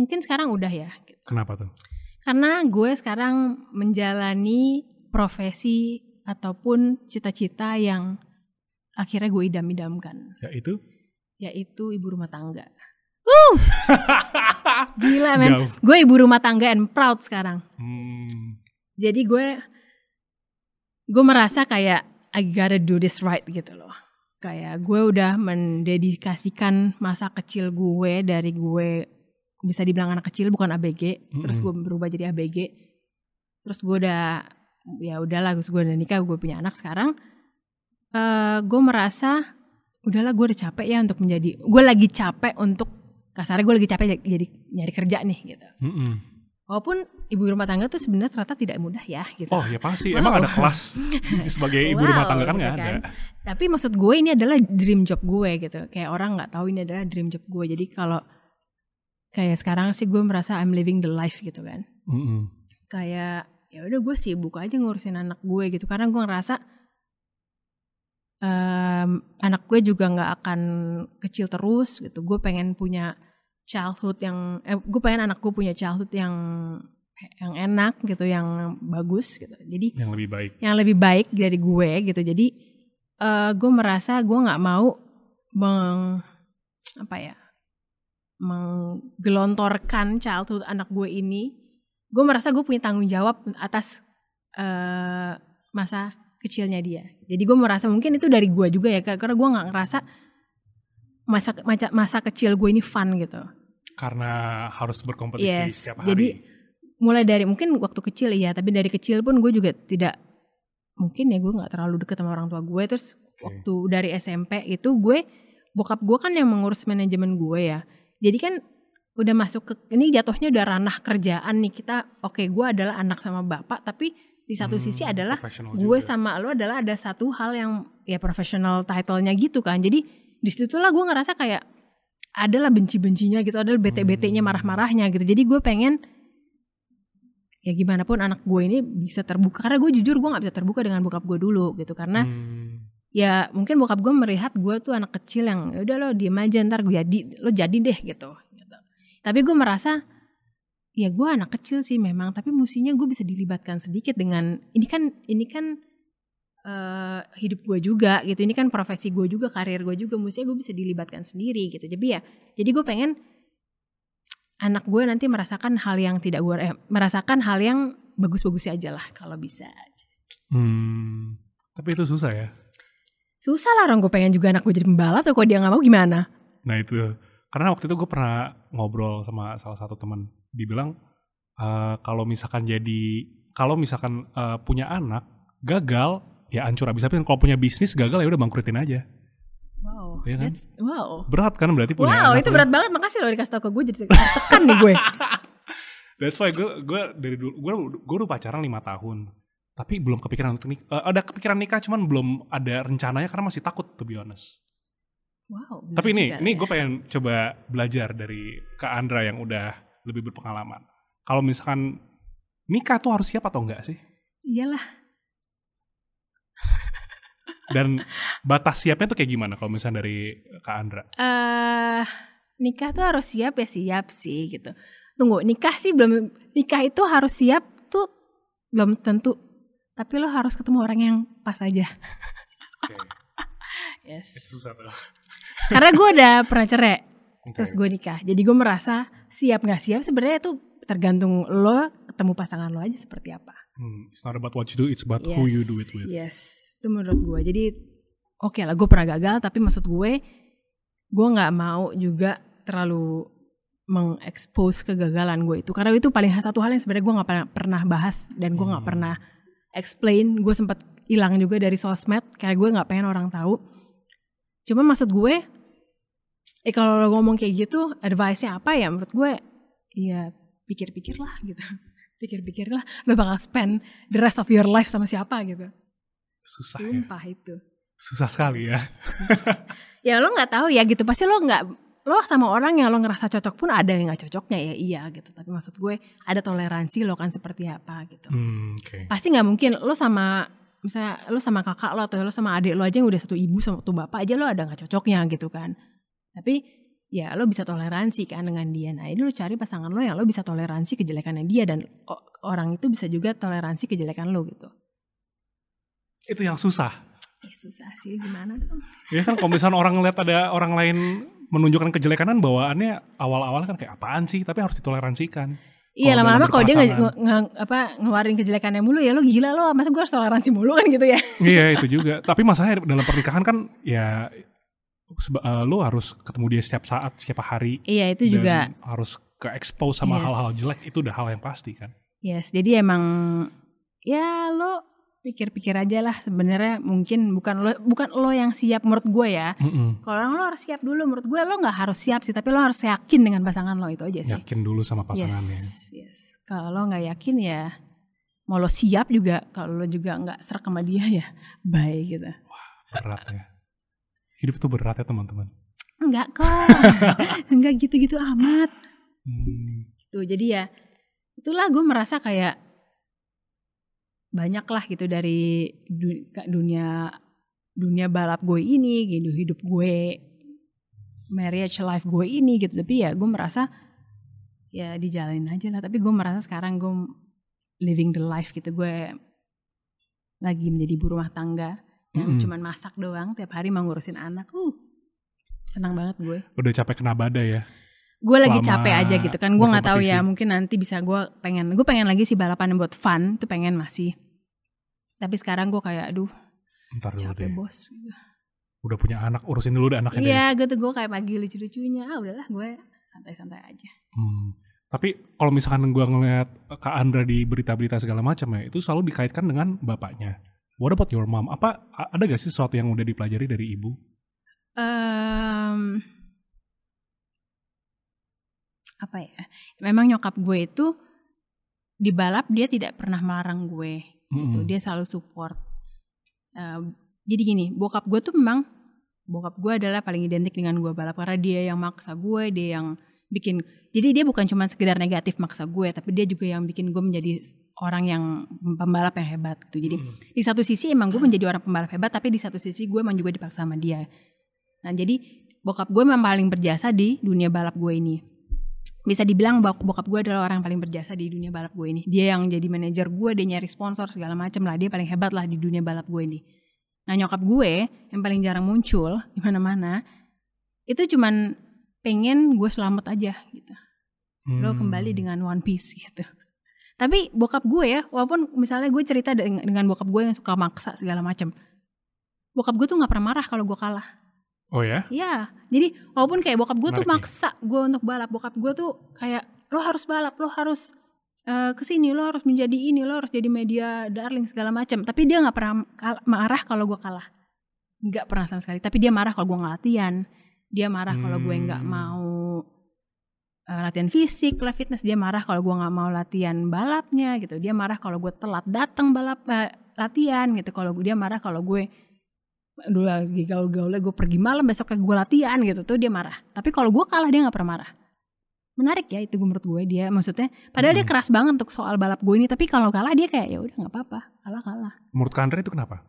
mungkin sekarang udah ya. Kenapa tuh? Karena gue sekarang menjalani profesi ataupun cita-cita yang akhirnya gue idam-idamkan, Ya itu? yaitu ibu rumah tangga. Uh! [laughs] Gila men, gue ibu rumah tangga and proud sekarang. Hmm, Jadi gue gue merasa kayak I gotta do this right gitu loh. Kayak gue udah mendedikasikan masa kecil gue dari gue bisa dibilang anak kecil bukan ABG, terus gue berubah jadi ABG. Terus gue udah ya udahlah gue udah nikah, gue punya anak sekarang. Eh gue merasa udahlah gue udah capek ya untuk menjadi gue lagi capek untuk kasarnya gue lagi capek jadi nyari kerja nih gitu. mm-mm. Walaupun ibu rumah tangga tuh sebenarnya ternyata tidak mudah ya gitu. Oh ya pasti, Wow. emang ada kelas [laughs] sebagai ibu rumah tangga kan gitu nggak kan. ada. Tapi maksud gue ini adalah dream job gue gitu. Kayak orang nggak tahu ini adalah dream job gue. Jadi kalau kayak sekarang sih gue merasa I'm living the life gitu kan. Mm-mm. Kayak ya udah gue sibuk aja ngurusin anak gue gitu. Karena gue ngerasa em, anak gue juga nggak akan kecil terus gitu. Gue pengen punya childhood yang, eh, gue pengen anak gue punya childhood yang yang enak gitu, yang bagus gitu. Jadi Yang lebih baik. yang lebih baik dari gue gitu jadi eh gue merasa gue nggak mau meng apa ya menggelontorkan childhood anak gue ini gue merasa gue punya tanggung jawab atas eh masa kecilnya dia. Jadi gue merasa mungkin itu dari gue juga ya karena gue nggak ngerasa masa masa masa kecil gue ini fun gitu. Karena harus berkompetisi Yes, setiap jadi- hari. mulai dari mungkin waktu kecil iya. Tapi dari kecil pun gue juga tidak mungkin ya gue nggak terlalu deket sama orang tua gue terus Oke. waktu dari SMP itu gue bokap gue kan yang mengurus manajemen gue ya. Jadi kan udah masuk ke ini jatuhnya udah ranah kerjaan nih. Kita oke gue adalah anak sama bapak tapi di satu Hmm, sisi adalah gue juga. sama lo adalah ada satu hal yang ya profesional title-nya gitu kan jadi di situlah gue ngerasa kayak adalah benci-bencinya gitu adalah bete-betenya Hmm. marah-marahnya gitu jadi gue pengen ya gimana pun anak gue ini bisa terbuka karena gue jujur gue nggak bisa terbuka dengan bokap gue dulu gitu karena Hmm, ya mungkin bokap gue melihat gue tuh anak kecil yang "Ya udah lo diem aja ntar gue jadi lo jadi deh gitu, gitu. tapi gue merasa ya gue anak kecil sih memang tapi mestinya gue bisa dilibatkan sedikit dengan ini kan ini kan eh, hidup gue juga gitu. Ini kan profesi gue juga karir gue juga mestinya gue bisa dilibatkan sendiri gitu. Jadi ya jadi gue pengen anak gue nanti merasakan hal yang tidak gue eh, merasakan hal yang bagus-bagus aja lah kalau bisa hmm, tapi itu susah ya. susah lah orang gue pengen juga anak gue jadi pembalap tapi kalau dia nggak mau gimana? Nah itu. Karena waktu itu gue pernah ngobrol sama salah satu teman, dibilang eh, kalau misalkan jadi kalau misalkan eh, punya anak gagal ya hancur abis tapi kalau punya bisnis gagal ya udah bangkrutin aja. Wow, Iya kan? that's- wow. Berat kan berarti punya Wow, anak. itu berat banget. Makasih loh dikasih tau ke gue jadi tekan nih gue. [laughs] That's why gue gue dari dulu gue gue udah pacaran lima tahun tapi belum kepikiran untuk nikah. ada kepikiran nikah cuman belum ada rencananya karena masih takut to be honest. Wow. Tapi ini ini ya. gue pengen coba belajar dari Kak Andra yang udah lebih berpengalaman. Kalau misalkan nikah tuh harus siap atau enggak sih? Iyalah. Dan batas siapnya tuh kayak gimana kalau misalnya dari Kak Andra? eh nikah tuh harus siap ya siap sih gitu. Tunggu, nikah sih belum nikah itu harus siap tuh belum tentu. Tapi lo harus ketemu orang yang pas aja. Oke. [laughs] Yes. Itu susah tuh. Karena gue udah pernah cerai, Oke. terus gue nikah. Jadi gue merasa siap nggak siap sebenarnya itu tergantung lo ketemu pasangan lo aja seperti apa. Hmm, it's not about what you do, it's about who you do it with. Yes, itu menurut gue. Jadi oke lah, gue pernah gagal, tapi maksud gue, gue nggak mau juga terlalu mengekspos kegagalan gue itu. Karena itu paling satu hal yang sebenarnya gue nggak pernah, pernah bahas dan gue nggak Hmm. pernah explain. Gue sempat hilang juga dari sosmed, kayak gue nggak pengen orang tahu. Cuma maksud gue, eh kalau lo ngomong kayak gitu, advice-nya apa ya? Menurut gue, ya pikir-pikirlah gitu. [laughs] Pikir-pikirlah, lo bakal spend the rest of your life sama siapa gitu. Susah ya. Sumpah itu. Susah sekali ya. [laughs] Ya lo nggak tahu ya gitu. Pasti lo nggak lo sama orang yang lo ngerasa cocok pun ada yang nggak cocoknya ya iya gitu. Tapi maksud gue ada toleransi lo kan seperti apa gitu. Hmm, oke. Pasti nggak mungkin lo sama misalnya lo sama kakak lo atau lo sama adik lo aja yang udah satu ibu sama satu bapak aja lo ada nggak cocoknya gitu kan. Tapi ya lo bisa toleransi kan dengan dia. Nah ini lo cari pasangan lo yang lo bisa toleransi kejelekannya dia dan orang itu bisa juga toleransi kejelekan lo gitu. Itu yang susah. Ya susah sih gimana dong. Ya kan kalau misalnya orang ngeliat ada orang lain menunjukkan kejelekan bawaannya awal-awal kan kayak apaan sih, tapi harus ditoleransikan. Iya lama-lama kalau dia nge- apa ngeluarin kejelekannya mulu ya lo gila lo masa gue harus toleransi mulu kan gitu ya iya itu juga. Tapi masalahnya dalam pernikahan kan ya eh, lo harus ketemu dia setiap saat, setiap hari. iya itu dan juga harus ke expose sama Yes. hal-hal jelek itu udah hal yang pasti kan. yes jadi emang ya lo pikir-pikir aja lah sebenarnya mungkin bukan lo bukan lo yang siap menurut gue ya Mm-mm. kalau orang lo harus siap dulu menurut gue lo nggak harus siap sih tapi lo harus yakin dengan pasangan lo itu aja sih Yakin dulu sama pasangannya. yes yes kalau lo nggak yakin ya mau lo siap juga kalau lo juga nggak serak sama dia ya [laughs] bye gitu Berat ya. Hidup itu berat ya teman-teman. enggak kok. [laughs] Enggak gitu-gitu amat. Hmm. gitu. Jadi ya itulah gue merasa kayak banyak lah gitu dari dunia dunia balap gue ini gitu hidup gue marriage life gue ini gitu. Tapi ya gue merasa ya dijalanin aja lah. Tapi gue merasa sekarang gue living the life gitu. Gue lagi menjadi ibu rumah tangga yang Mm-mm. cuman masak doang tiap hari mau ngurusin anak uh senang banget gue Udah capek kena badai ya. gue lagi capek aja gitu kan gue nggak tahu ya mungkin nanti bisa gue pengen gue pengen lagi sih balapan buat fun itu pengen masih tapi sekarang gue kayak aduh Ntar dulu capek deh. bos Udah punya anak, urusin dulu deh anaknya deh. iya gitu gue kayak pagi lucu-lucunya ah udahlah gue santai-santai aja Hmm. Tapi kalau misalkan gue ngeliat Kak Andra di berita-berita segala macam ya, itu selalu dikaitkan dengan bapaknya. What about your mom? Apa ada gak sih sesuatu yang udah dipelajari dari ibu? Em, apa ya memang nyokap gue itu di balap dia tidak pernah melarang gue gitu. Mm-mm. dia selalu support Eh, jadi gini bokap gue tuh memang bokap gue adalah paling identik dengan gue balap karena dia yang maksa gue dia yang bikin jadi dia bukan cuma sekedar negatif maksa gue tapi dia juga yang bikin gue menjadi orang yang pembalap yang hebat gitu. Jadi Mm. di satu sisi emang gue menjadi orang pembalap hebat tapi di satu sisi gue emang juga dipaksa sama dia. Nah jadi bokap gue memang paling berjasa di dunia balap gue ini. Bisa dibilang bok- bokap gue adalah orang paling berjasa di dunia balap gue ini. Dia yang jadi manajer gue dia nyari sponsor segala macam lah. Dia paling hebat lah di dunia balap gue ini. Nah nyokap gue yang paling jarang muncul [laughs] di mana-mana itu cuman pengen gue selamat aja gitu. Lo Hmm. kembali dengan One Piece gitu. Tapi bokap gue ya, walaupun misalnya gue cerita dengan, dengan bokap gue yang suka maksa segala macam, bokap gue tuh nggak pernah marah kalau gue kalah. Oh ya? Iya, jadi walaupun kayak bokap gue tuh maksa gue untuk balap, bokap gue tuh kayak lo harus balap, lo harus eh, ke sini, lo harus menjadi ini, lo harus jadi media darling segala macam. Tapi dia nggak pernah marah kalau gue kalah, nggak pernah sama sekali. Tapi dia marah kalau gue nggak latihan, dia marah kalau gue nggak Hmm. mau eh, latihan fisik, lah fitness. Dia marah kalau gue nggak mau latihan balapnya gitu. Dia marah kalau gue telat datang balap eh, latihan gitu. Kalau dia marah kalau gue dulu lagi gaul-gaulnya gue pergi malam besoknya gue latihan gitu tuh dia marah. Tapi kalau gue kalah dia nggak pernah marah. Menarik ya itu menurut gue dia maksudnya. Padahal dia Mm-mm. keras banget untuk soal balap gue ini. Tapi kalau kalah dia kayak ya udah nggak apa-apa. Kalah kalah. Menurut Kak Andra itu kenapa?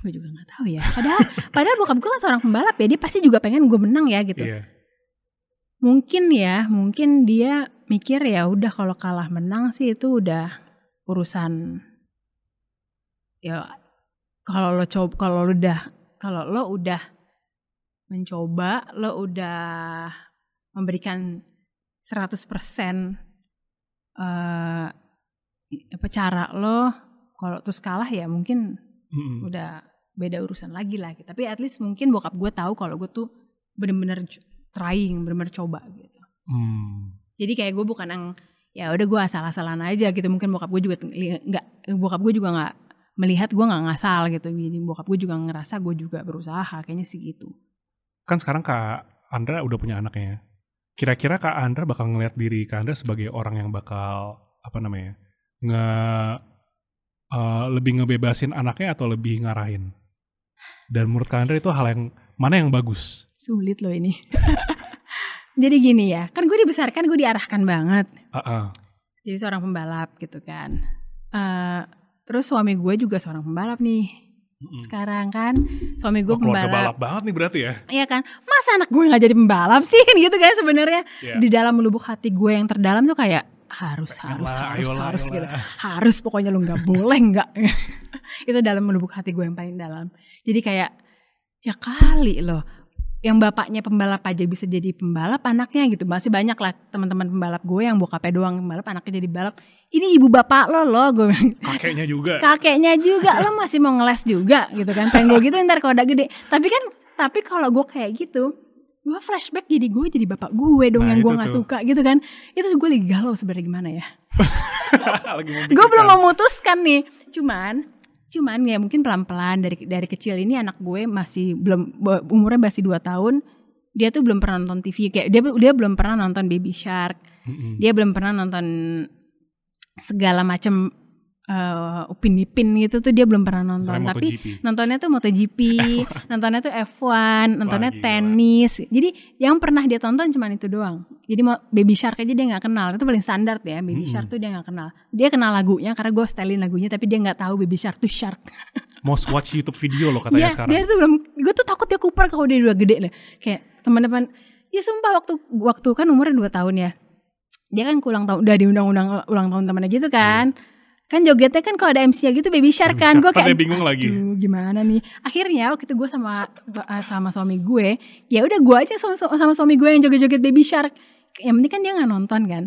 gue juga nggak tahu ya. Padahal, [laughs] padahal bokap gue kan seorang pembalap ya. Dia pasti juga pengen gue menang ya gitu. Iya. Mungkin ya, mungkin dia mikir ya udah kalau kalah menang sih itu udah urusan ya kalau lo coba kalau lo udah kalau lo udah mencoba, lo udah memberikan 100% eh apa cara lo kalau terus kalah ya mungkin Mm-mm. udah beda urusan lagi lah gitu. Tapi at least mungkin bokap gue tahu kalau gue tuh bener-bener trying, bener-bener coba gitu. Hmm. Jadi kayak gue bukan yang ya udah gue asal-asalan aja gitu. Mungkin bokap gue juga nggak bokap gue juga nggak melihat gue nggak ngasal gitu. Jadi bokap gue juga ngerasa gue juga berusaha kayaknya sih gitu. Kan sekarang Kak Andra udah punya anaknya. ya. Kira-kira Kak Andra bakal ngeliat diri Kak Andra sebagai orang yang bakal apa namanya? nge eh, lebih ngebebasin anaknya atau lebih ngarahin? Dan menurut Kak Andra itu hal yang mana yang bagus? Sulit loh ini. [laughs] Jadi gini ya, kan gue dibesarkan gue diarahkan banget. Ah. Jadi seorang pembalap gitu kan. Eh terus suami gue juga seorang pembalap nih. Mm-mm. Sekarang kan suami gue Oh, pembalap. balap banget nih berarti ya? Iya kan, masa anak gue nggak jadi pembalap sih [laughs] kan gitu kan sebenarnya. Iya. Di dalam lubuk hati gue yang terdalam tuh kayak harus Pengen harus lah, harus ayolah, harus gitu. Harus pokoknya lu nggak [laughs] boleh nggak. itu dalam lubuk hati gue yang paling dalam. Jadi kayak ya kali loh yang bapaknya pembalap aja bisa jadi pembalap anaknya gitu. Masih banyak lah teman-teman pembalap gue yang bokapnya doang pembalap anaknya jadi balap ini ibu bapak lo loh gue bilang. Kakeknya juga. [laughs] kakeknya juga lo masih mau ngeles juga gitu kan. Pengen gue gitu ntar kalau udah gede. Tapi kan tapi kalau gue kayak gitu gue flashback jadi gue jadi bapak gue dong Nah, yang gue nggak suka gitu kan. Itu gue lagi galau sebenarnya gimana ya? [laughs] Gue belum memutuskan nih. Cuman cuman ya mungkin pelan pelan dari dari kecil ini anak gue masih belum umurnya masih 2 tahun dia tuh belum pernah nonton TV kayak dia dia belum pernah nonton Baby Shark dia belum pernah nonton segala macam eh, upin ipin gitu tuh dia belum pernah nonton. Misalnya tapi MotoGP. nontonnya tuh MotoGP nontonnya tuh F1 nontonnya Wah, tenis. Jadi yang pernah dia tonton cuma itu doang jadi mau Baby Shark aja dia nggak kenal itu paling standar ya Baby Mm-mm. Shark tuh dia nggak kenal dia kenal lagunya karena gue setelin lagunya tapi dia nggak tahu Baby Shark tuh shark [laughs] Most watch YouTube video loh katanya Iya, sekarang. dia tuh belum. Gue tuh takut dia kuper kalau dia udah gede lah. Kayak teman-teman. Ya sumpah waktu waktu kan umurnya 2 tahun ya. Dia kan ulang tahun udah diundang-undang ulang tahun temannya gitu kan. Kan jogetnya kan kalau ada MC -nya gitu baby shark kan. Gue Ntar kayak bingung lagi. Gimana nih? Akhirnya waktu itu gue sama sama suami gue, ya udah gue aja sama, sama suami gue yang joget-joget baby shark. Yang penting kan dia nggak nonton kan.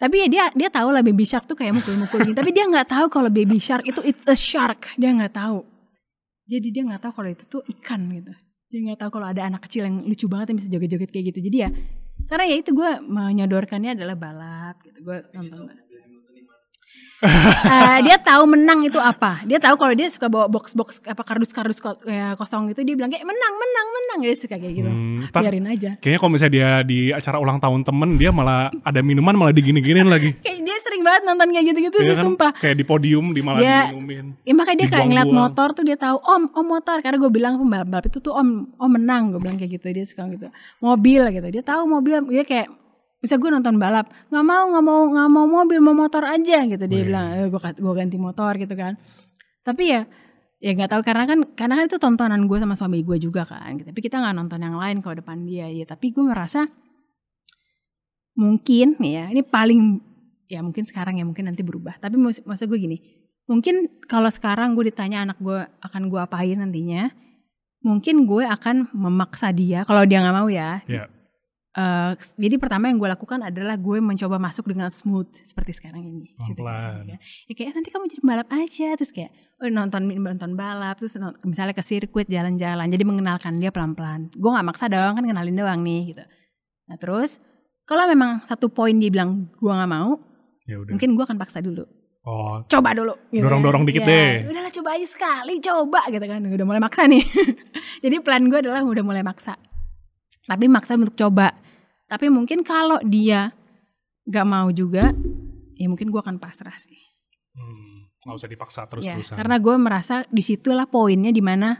Tapi ya dia dia tahu lah baby shark tuh kayak mukul-mukul gitu. Tapi dia nggak tahu kalau baby shark itu it's a shark. Dia nggak tahu. Jadi dia nggak tahu kalau itu tuh ikan gitu. Dia nggak tahu kalau ada anak kecil yang lucu banget yang bisa joget-joget kayak gitu. Jadi ya karena ya itu gue menyodorkannya adalah balap gitu. Gue nonton balap. Eh, dia tahu menang itu apa. Dia tahu kalau dia suka bawa box-box apa kardus-kardus kayak kosong gitu dia bilang kayak menang, menang, menang. Dia suka kayak gitu. Hmm, Biarin aja. kayaknya kalau misalnya dia di acara ulang tahun temen dia malah ada minuman malah digini-giniin lagi. [laughs] Kayak dia sering banget nonton kayak gitu-gitu Iya sih kan? sumpah. Kayak di podium di malah Dia- diminumin. Ya makanya dia kayak ngeliat motor tuh dia tahu om om motor karena gue bilang pembalap itu tuh om om menang gue bilang kayak gitu dia suka gitu mobil gitu dia tahu mobil dia kayak bisa gue nonton balap. Nggak mau nggak mau nggak mau mobil mau motor aja gitu. Dia Wih. bilang eh, gue gue ganti motor gitu kan. Tapi ya ya nggak tahu karena kan karena kan itu tontonan gue sama suami gue juga kan tapi kita nggak nonton yang lain kalau depan dia ya. Tapi gue merasa mungkin ya ini paling ya mungkin sekarang ya mungkin nanti berubah. Tapi maksud, maksud gue gini mungkin kalau sekarang gue ditanya anak gue akan gue apain nantinya mungkin gue akan memaksa dia kalau dia nggak mau ya Iya. Eh, jadi pertama yang gue lakukan adalah gue mencoba masuk dengan smooth seperti sekarang ini gitu kan. Ya. ya kayak nanti kamu jadi balap aja. Terus kayak oh, nonton nonton balap. Terus misalnya ke sirkuit jalan-jalan. Jadi mengenalkan dia pelan-pelan. Gue nggak maksa doang kan kenalin doang nih gitu. Nah terus kalau memang satu poin dia bilang gue nggak mau Ya udah. mungkin gue akan paksa dulu. Oh, coba dulu gitu Dorong-dorong kan. dikit Ya, deh. udahlah coba aja sekali coba gitu kan. Udah mulai maksa nih. [laughs] Jadi plan gue adalah udah mulai maksa tapi maksa untuk coba tapi mungkin kalau dia gak mau juga ya mungkin gue akan pasrah sih hmm, nggak usah dipaksa ya terus-terusan. karena gue merasa di situlah poinnya di mana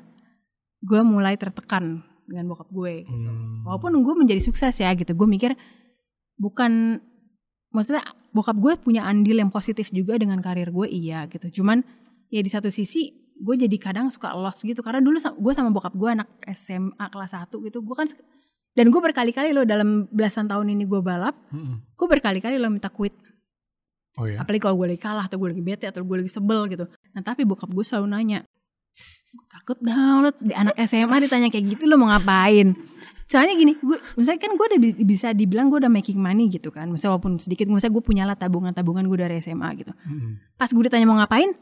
gue mulai tertekan dengan bokap gue gitu. Hmm. walaupun gue menjadi sukses ya gitu gue mikir bukan maksudnya bokap gue punya andil yang positif juga dengan karir gue iya gitu cuman ya di satu sisi gue jadi kadang suka lost gitu karena dulu gue sama bokap gue anak SMA kelas 1 gitu gue kan dan gue berkali-kali loh dalam belasan tahun ini gue balap Mm-mm. gue berkali-kali lo minta quit Oh ya. apalagi kalau gue lagi kalah atau gue lagi bete atau gue lagi sebel gitu nah tapi bokap gue selalu nanya takut download di anak SMA ditanya kayak gitu lo mau ngapain soalnya gini gue misalnya kan gue udah bi- bisa dibilang gue udah making money gitu kan misalnya walaupun sedikit misalnya gue punya lah tabungan-tabungan gue dari SMA gitu Mm-mm. pas gue ditanya mau ngapain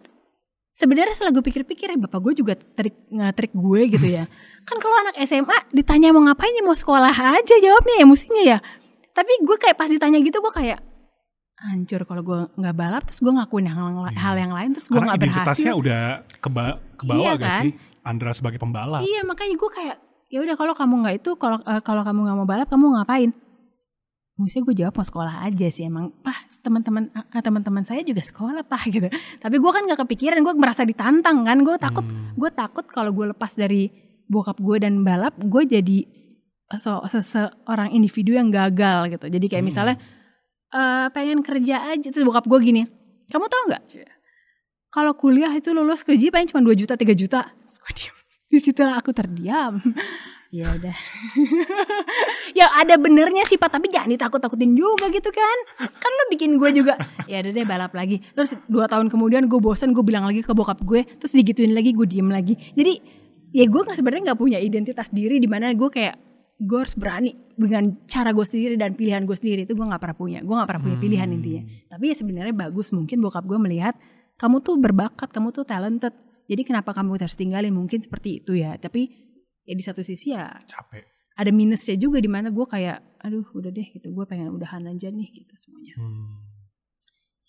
sebenarnya setelah gue pikir-pikir ya bapak gue juga trik nge-trik gue gitu ya [laughs] kan kalau anak SMA ditanya mau ngapain ya mau sekolah aja jawabnya ya mestinya ya tapi gue kayak pas ditanya gitu gue kayak hancur kalau gue nggak balap terus gue ngakuin hal, Iya. hal yang lain terus gue nggak identitasnya berhasil udah keba kebawa Iya gak kan? sih? Andra sebagai pembalap. iya makanya gue kayak ya udah kalau kamu nggak itu kalau eh, kalau kamu nggak mau balap kamu ngapain Mestinya gue jawab mau sekolah aja sih emang. Pah teman-teman ah, teman-teman saya juga sekolah pah gitu. Tapi gue kan gak kepikiran gue merasa ditantang kan. Gue takut Hmm. gue takut kalau gue lepas dari bokap gue dan balap gue jadi so, seseorang individu yang gagal gitu. Jadi kayak Hmm. misalnya eh, pengen kerja aja terus bokap gue gini kamu tau nggak? Kalau kuliah itu lulus kerja paling cuma 2 juta 3 juta. Terus gue diam di situ aku terdiam ya udah. [laughs] Ya ada benernya sih pak. Tapi jangan ditakut-takutin juga gitu kan. Kan lo bikin gue juga ya udah deh balap lagi. Terus dua tahun kemudian gue bosan gue bilang lagi ke bokap gue terus digituin lagi gue diem lagi. Jadi ya gue nggak sebenarnya nggak punya identitas diri di mana gue kayak gue harus berani dengan cara gue sendiri dan pilihan gue sendiri. Itu gue nggak pernah punya. Gue nggak pernah punya pilihan intinya. Tapi ya sebenarnya bagus mungkin bokap gue melihat kamu tuh berbakat kamu tuh talented. Jadi kenapa kamu harus tinggalin? Mungkin seperti itu ya. Tapi ya di satu sisi ya Capek. ada minusnya juga di mana gue kayak aduh udah deh gitu gue pengen udahan aja nih gitu semuanya Hmm.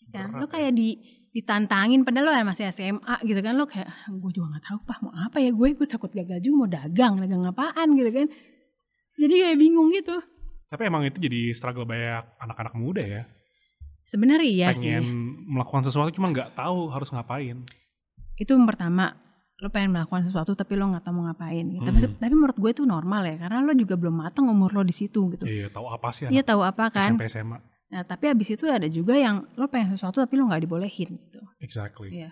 kan Berat lo ya. kayak di ditantangin padahal lo masih SMA gitu kan lo kayak gue juga nggak tahu pak mau apa ya gue gue takut gagal juga mau dagang dagang apaan gitu kan jadi kayak bingung gitu Tapi emang itu jadi struggle banyak anak-anak muda ya. sebenarnya iya pengen sih melakukan sesuatu cuma nggak tahu harus ngapain. itu yang pertama lo pengen melakukan sesuatu tapi lo nggak tahu mau ngapain gitu. tapi Hmm. tapi menurut gue itu normal ya karena lo juga belum matang umur lo di situ gitu Iya, tahu apa sih Iya tahu apa kan SMP SMA. nah tapi abis itu ada juga yang lo pengen sesuatu tapi lo nggak dibolehin gitu Exactly. Iya.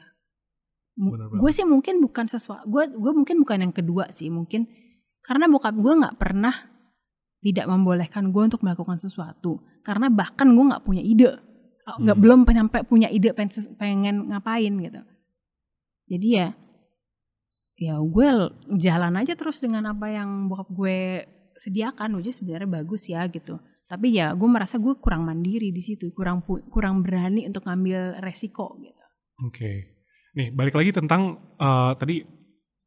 Gue sih mungkin bukan sesuatu, gue gue mungkin bukan yang kedua sih, mungkin karena bokap gue nggak pernah tidak membolehkan gue untuk melakukan sesuatu, karena bahkan gue nggak punya ide, nggak Hmm. belum sampai punya ide pengen, pengen ngapain gitu. Jadi ya, ya gue jalan aja terus dengan apa yang bokap gue sediakan, which sebenarnya bagus ya gitu. Tapi ya gue merasa gue kurang mandiri di situ, kurang kurang berani untuk ngambil resiko gitu. Oke. Nih, balik lagi tentang eh, tadi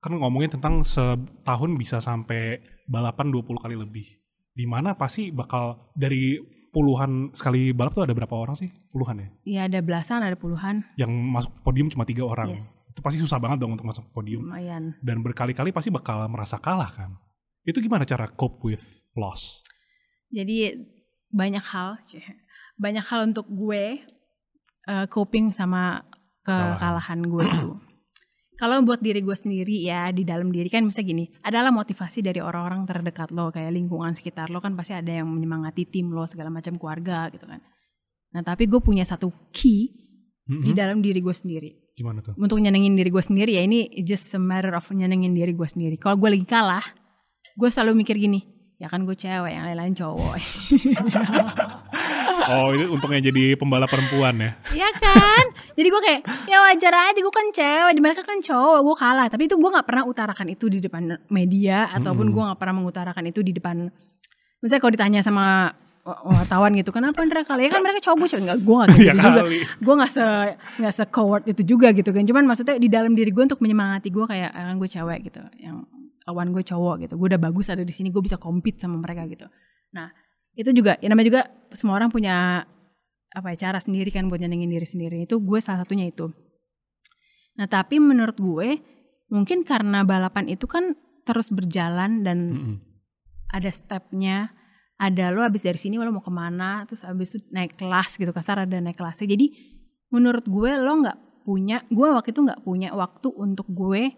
kan ngomongin tentang setahun bisa sampai balapan 20 kali lebih. Di mana pasti bakal dari puluhan sekali balap tuh ada berapa orang sih? Puluhan ya? Ya ada belasan, ada puluhan. Yang masuk podium cuma tiga orang. Yes, Itu pasti susah banget dong untuk masuk podium. lumayan. Dan berkali-kali pasti bakal merasa kalah kan. Itu gimana cara cope with loss? Jadi banyak hal, banyak hal untuk gue eh, coping sama kekalahan gue itu. Kalau buat diri gue sendiri ya di dalam diri kan bisa gini, adalah motivasi dari orang-orang terdekat lo kayak lingkungan sekitar lo kan pasti ada yang menyemangati tim lo segala macam keluarga gitu kan. Nah tapi gue punya satu key Mhm. di dalam diri gue sendiri. Gimana tuh? untuk nyenengin diri gue sendiri ya ini just a matter of nyenengin diri gue sendiri. Kalau gue lagi kalah, gue selalu mikir gini, ya kan gue cewek, yang lain-lain cowok. [laughs] Oh, itu untungnya jadi pembalap perempuan ya. Iya kan? Jadi gue kayak, ya wajar aja gue kan cewek, di mereka kan cowok, gue kalah. Tapi itu gue gak pernah utarakan itu di depan media, ataupun Mm-mm. gue gak pernah mengutarakan itu di depan, misalnya kalau ditanya sama wartawan gitu, kenapa mereka kalah? Ya kan mereka cowok, gue cewek. Enggak, gue gak kayak Ya gitu juga. kali. gue nggak se nggak se coward itu juga gitu kan cuman maksudnya di dalam diri gue untuk menyemangati gue kayak "Ah, kan gue cewek gitu yang lawan gue cowok gitu. Gue udah bagus ada di sini gue bisa compete sama mereka gitu. Nah itu juga ya namanya juga semua orang punya apa ya cara sendiri kan buat nyenengin diri sendiri. Itu gue salah satunya itu. Nah tapi menurut gue mungkin karena balapan itu kan terus berjalan dan Mm-mm. ada stepnya ada lo abis dari sini lo mau ke mana terus abis itu naik kelas gitu kasar ada naik kelasnya. Jadi menurut gue lo nggak punya gue waktu itu nggak punya waktu untuk gue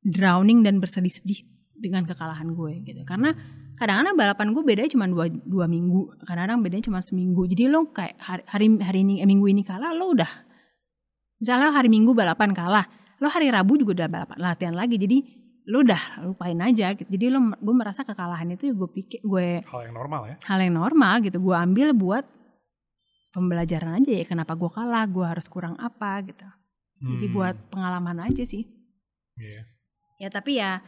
drowning dan bersedih-sedih dengan kekalahan gue gitu. Karena kadang-kadang balapan gue beda cuma dua, dua minggu. Kadang-kadang bedanya cuma seminggu. Jadi lo kayak hari hari, hari ini eh, minggu ini kalah lo udah misalnya hari minggu balapan kalah lo hari Rabu juga udah balapan latihan lagi. Jadi lo udah lupain aja gitu. jadi lo gue merasa kekalahan itu gue pikir gue Hal yang normal ya. hal yang normal gitu. Gue ambil buat pembelajaran aja ya kenapa gue kalah gue harus kurang apa gitu. Jadi Hmm, buat pengalaman aja sih. Iya. Ya tapi ya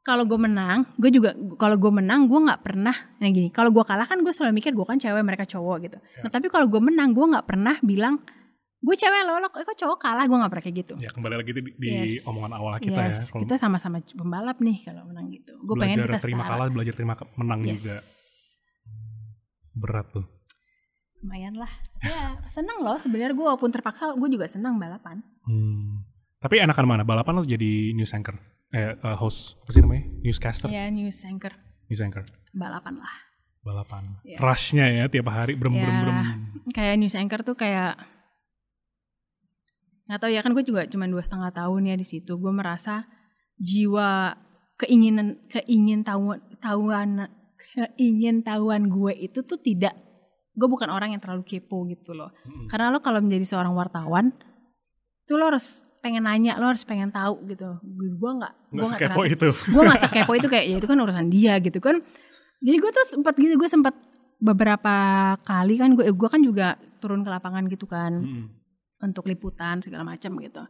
kalau gue menang gue juga kalau gue menang gue nggak pernah nah gini kalau gue kalah kan gue selalu mikir gue kan cewek mereka cowok gitu Ya. nah tapi kalau gue menang gue nggak pernah bilang gue cewek lo lo kok kok cowok kalah gue nggak pernah kayak gitu Ya kembali lagi di, di Yes. omongan awal kita Yes, ya. Kalau kita sama-sama pembalap nih kalau menang gitu gue pengen belajar kita terima setara kalah, belajar terima menang yes. juga berat tuh. lumayan lah ya seneng loh sebenarnya gue walaupun terpaksa gue juga senang balapan Hmm. Tapi enakan mana? Balapan lo jadi news anchor? Eh, eh, host apa sih namanya? Newscaster? ya news anchor News anchor. balapan lah Balapan. Iya. Rushnya ya tiap hari brem brem Ya. brem. kayak news anchor tuh kayak nggak tahu ya kan gue juga cuma dua setengah tahun ya di situ gue merasa jiwa keinginan keingin tahuan tahuan keingin tahuan gue itu tuh tidak gue bukan orang yang terlalu kepo gitu loh Mm-mm. karena lo kalau menjadi seorang wartawan tuh lo harus pengen nanya lo harus pengen tahu gitu. Gue nggak gue Nggak terlalu- itu. [laughs] gue nggak sekepo itu kayak ya itu kan urusan dia gitu kan. Jadi gue tuh sempat gitu gue sempat beberapa kali kan gue gue kan juga turun ke lapangan gitu kan. Mm-mm. untuk liputan segala macam gitu.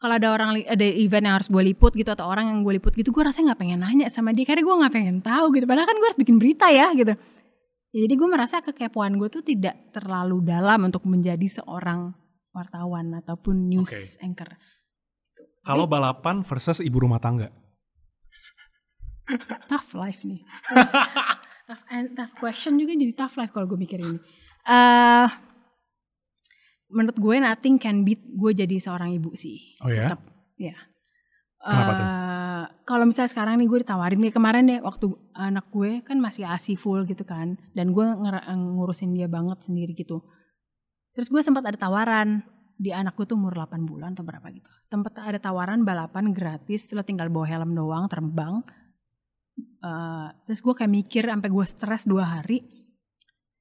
Kalau ada orang ada event yang harus gue liput gitu atau orang yang gue liput gitu gue rasanya nggak pengen nanya sama dia. Karena gue nggak pengen tahu gitu. Padahal kan gue harus bikin berita ya gitu. Ya, jadi gue merasa kekepoan gue tuh tidak terlalu dalam untuk menjadi seorang wartawan ataupun news Oke. anchor Kalau balapan versus ibu rumah tangga. tough life nih. [laughs] tough, and tough question juga jadi tough life kalau gue mikir ini. eh menurut gue nothing can beat gue jadi seorang ibu sih. Oh ya? Tetap, ya. Kenapa tuh? Eh, Kalau misalnya sekarang nih gue ditawarin nih kemarin deh waktu anak gue kan masih asi full gitu kan, dan gue ngurusin dia banget sendiri gitu. Terus gue sempat ada tawaran di anak gue tuh umur 8 bulan atau berapa gitu. Tempat ada tawaran balapan gratis, lo tinggal bawa helm doang terbang. Eh, terus gue kayak mikir sampai gue stres dua hari.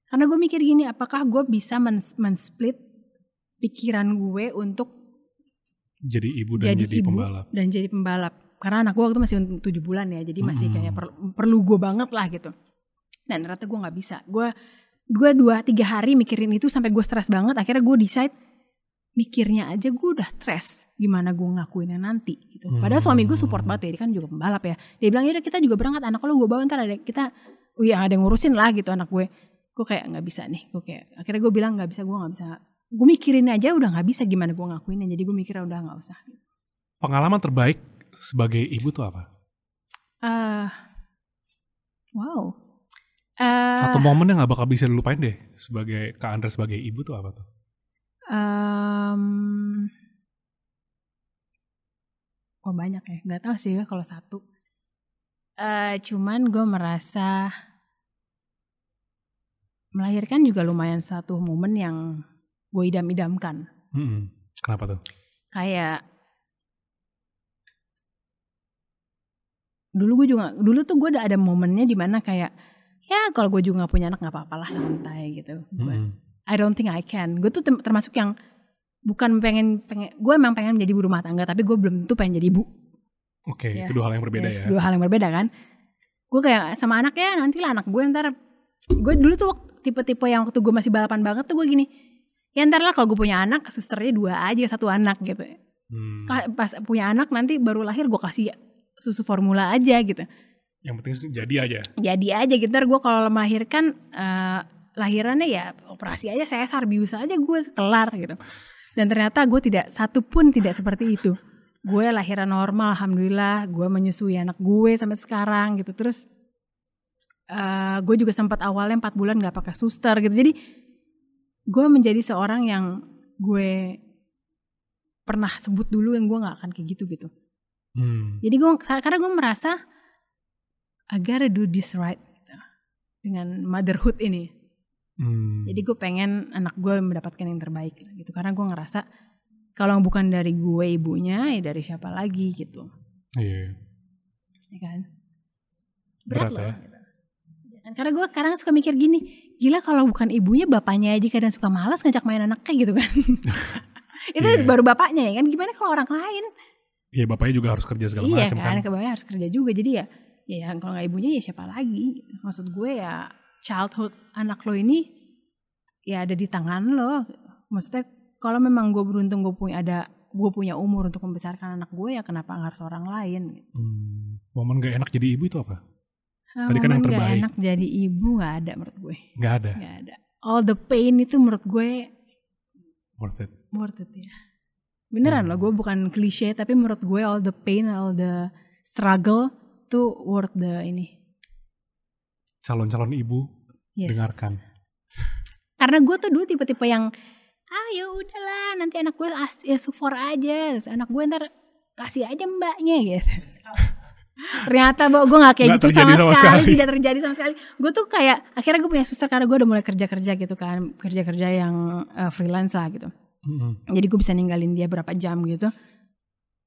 Karena gue mikir gini, apakah gue bisa men- men-split pikiran gue untuk Jadi ibu dan jadi, jadi, ibu pembalap. dan jadi pembalap karena anak gue waktu masih tujuh bulan ya jadi masih Mm-mm. kayak per- perlu gue banget lah gitu dan ternyata gue nggak bisa gue gue dua tiga hari mikirin itu sampai gue stres banget. Akhirnya gue decide mikirnya aja gue udah stres gimana gue ngakuinnya nanti gitu. Padahal suami gue support banget ya dia kan juga pembalap ya. Dia bilang ya kita juga berangkat anak lo gue bawa ntar ada kita oh ya ada yang ngurusin lah gitu anak gue. Gue kayak nggak bisa nih gue kayak akhirnya gue bilang nggak bisa gue nggak bisa. Gue mikirin aja udah nggak bisa gimana gue ngakuinnya jadi gue mikirnya udah nggak usah Pengalaman terbaik sebagai ibu tuh apa? Eh, wow. Eh, Satu momen yang gak bakal bisa dilupain deh sebagai Kak Andra sebagai ibu tuh apa tuh? em, oh banyak ya, nggak tahu sih ya kalau satu. Eh, cuman gue merasa melahirkan juga lumayan satu momen yang gue idam-idamkan. Mm-mm. Kenapa tuh? Kayak dulu gue juga dulu tuh gue udah ada momennya di mana kayak ya kalau gue juga nggak punya anak nggak apa-apa lah santai gitu. Gue Mm-mm. I don't think I can. Gue tuh termasuk yang bukan pengen pengen gue emang pengen menjadi ibu rumah tangga tapi gue belum tuh pengen jadi ibu. Oke, Ya. itu dua hal yang berbeda Yes, ya. Dua hal yang berbeda kan. Gue kayak sama anak ya nanti lah anak gue ntar gue dulu tuh waktu- tipe-tipe yang waktu gue masih balapan banget tuh gue gini ya ntar lah kalau gue punya anak susternya dua aja satu anak gitu Hmm. Pas punya anak nanti baru lahir gue kasih susu formula aja gitu Yang penting jadi aja. jadi aja gitu. Ntar gue kalau melahirkan eh, lahirannya ya operasi aja saya sarbius aja gue kelar gitu. Dan ternyata gue tidak satu pun tidak seperti itu. Gue lahiran normal alhamdulillah. Gue menyusui anak gue sampai sekarang gitu. Terus eh, gue juga sempat awalnya empat bulan nggak pakai suster gitu. Jadi gue menjadi seorang yang gue pernah sebut dulu yang gue nggak akan kayak gitu gitu. Hmm. jadi gue karena gue merasa I gotta do this right gitu, dengan motherhood ini. Hmm. Jadi gue pengen anak gue mendapatkan yang terbaik gitu karena gue ngerasa kalau bukan dari gue ibunya ya dari siapa lagi gitu, Iya. ya kan? Berat loh. ya. gitu. Karena gue kadang suka mikir gini, gila kalau bukan ibunya bapaknya aja kadang suka malas ngajak main anaknya gitu kan. [laughs] Itu Iya. baru bapaknya ya kan, gimana kalau orang lain? Iya bapaknya juga harus kerja segala iya macam kan, kan. ke bawahnya harus kerja juga. Jadi ya, ya kalau nggak ibunya ya siapa lagi? Maksud gue ya childhood anak lo ini ya ada di tangan lo. Maksudnya kalau memang gue beruntung gue punya ada gue punya umur untuk membesarkan anak gue ya kenapa nggak harus orang lain? Hmm, momen gak enak jadi ibu itu apa? Ah, Tadi kan yang terbaik. enak jadi ibu nggak ada menurut gue. Gak ada. Nggak ada. All the pain itu menurut gue Worth it. worth it ya. Beneran Hmm. loh, gue bukan klise tapi menurut gue all the pain, all the struggle tuh worth the ini. Calon-calon ibu Yes. dengarkan. Karena gue tuh dulu tipe-tipe yang ah ya udahlah nanti anak gue as- ya support aja, Terus anak gue ntar kasih aja mbaknya gitu. Ternyata bahwa gue gak kayak Nggak gitu sama, sama sekali, sekali. tidak terjadi sama sekali. Gue tuh kayak akhirnya gue punya suster karena gue udah mulai kerja-kerja gitu kan, kerja-kerja yang eh, freelance lah gitu. Mm-mm. Jadi gue bisa ninggalin dia berapa jam gitu.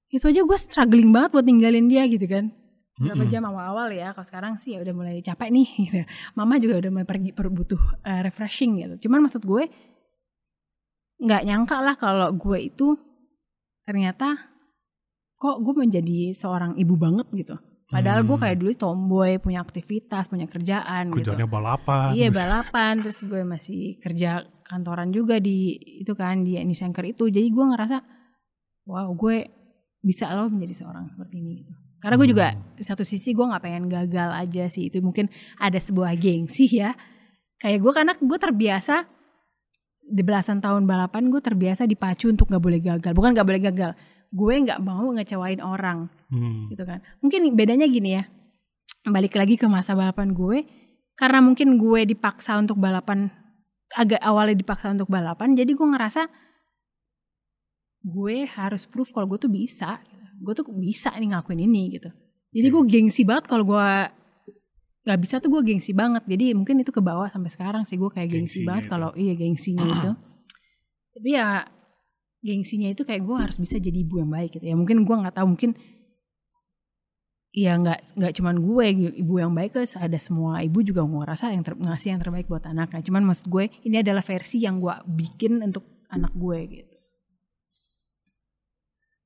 Itu aja gue struggling banget buat ninggalin dia gitu kan. Berapa jam awal-awal ya. Kalau sekarang sih ya udah mulai capek nih [laughs] gitu. Mama juga udah mulai pergi per- butuh eh, refreshing gitu. Cuman maksud gue nggak nyangka lah kalau gue itu ternyata kok gue menjadi seorang ibu banget gitu. Padahal gue Hmm. kayak dulu tomboy, punya aktivitas, punya kerjaan gitu. Kerjanya balapan. Iya balapan terus gue masih kerja kantoran juga di itu kan di anchor itu jadi gue ngerasa wow gue bisa loh menjadi seorang seperti ini gitu. Karena gue juga Hmm. satu sisi gue nggak pengen gagal aja sih itu mungkin ada sebuah gengsi ya kayak gue karena gue terbiasa di belasan tahun balapan gue terbiasa dipacu untuk nggak boleh gagal bukan nggak boleh gagal gue nggak mau ngecewain orang Hmm. gitu kan. Mungkin bedanya gini ya. Balik lagi ke masa balapan gue karena mungkin gue dipaksa untuk balapan agak awalnya dipaksa untuk balapan jadi gue ngerasa gue harus proof kalau gue tuh bisa. Gue tuh bisa nih ngelakuin ini gitu. Jadi gue gengsi banget kalau gue nggak bisa tuh gue gengsi banget. Jadi mungkin itu ke bawah sampai sekarang sih gue kayak gengsi Gengsinya banget kalau iya gengsinya itu. [clears throat] Tapi ya gengsinya itu kayak gue harus bisa jadi ibu yang baik gitu. Ya mungkin gue nggak tahu mungkin ya nggak nggak cuman gue ibu yang baik ada semua ibu juga mau ngerasa yang ter, ngasih yang terbaik buat anaknya. Cuman maksud gue ini adalah versi yang gue bikin untuk anak gue gitu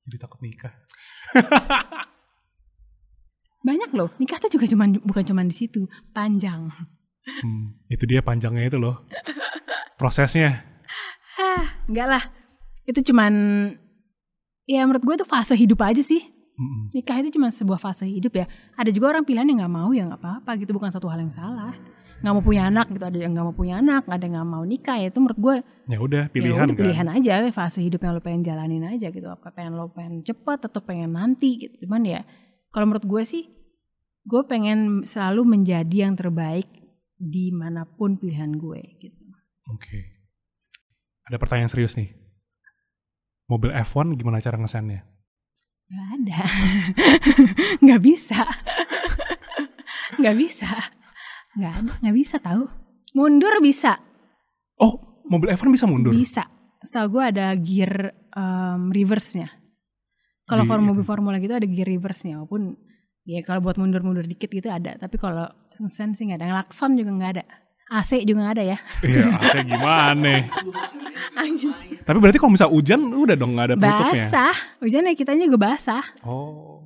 Jadi takut nikah. banyak loh nikah tuh juga cuman bukan cuman di situ panjang Hmm, itu dia panjangnya itu loh. Prosesnya. enggak lah itu cuman ya menurut gue itu fase hidup aja sih Mm-mm. nikah itu cuma sebuah fase hidup ya ada juga orang pilihan yang nggak mau ya nggak apa-apa gitu bukan satu hal yang salah nggak mau punya anak gitu ada yang nggak mau punya anak ada yang nggak mau nikah ya itu menurut gue Ya udah ya pilihan udah kan. pilihan aja fase hidup yang lo pengen jalanin aja gitu apa pengen lo pengen cepet atau pengen nanti gitu cuman ya kalau menurut gue sih gue pengen selalu menjadi yang terbaik di mana pun pilihan gue gitu Oke. Ada pertanyaan serius nih. Mobil F1 gimana cara ngesennya? nggak ada [laughs] nggak bisa [laughs] nggak bisa nggak ada nggak bisa tahu. Mundur bisa. Oh, mobil F1 bisa mundur? bisa. Setahu gue ada gear em, reverse-nya. Kalau Di- for mobil formula gitu ada gear reverse-nya walaupun ya kalau buat mundur-mundur dikit gitu ada tapi kalau sen sih nggak ada. Klakson juga nggak ada. AC juga nggak ada ya. Iya, AC gimana? [laughs] Tapi berarti kalau misal hujan udah dong nggak ada penutupnya. basah. Hujannya kitanya juga basah. Oh.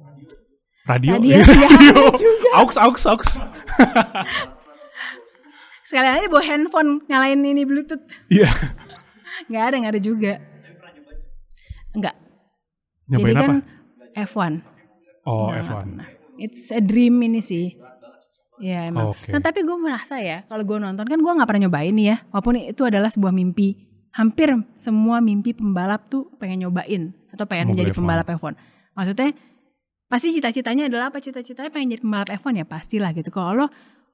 Radio. Radio. [laughs] Nggak ada juga. Aux, aux, aux. [laughs] sekalian aja bawa handphone nyalain ini bluetooth Iya. [laughs] nggak ada nggak ada juga nggak Nyobain jadi apa? kan F1 oh, Nggak, F1. nggak pernah. It's a dream ini sih. Ya emang. Oke. Nah tapi gue merasa ya, kalau gue nonton kan gue nggak pernah nyobain nih ya. Walaupun itu adalah sebuah mimpi. Hampir semua mimpi pembalap tuh pengen nyobain atau pengen Mobil jadi F1. pembalap F1. Maksudnya pasti cita-citanya adalah apa? Cita-citanya pengen jadi pembalap F1 ya pastilah gitu. Kalau lo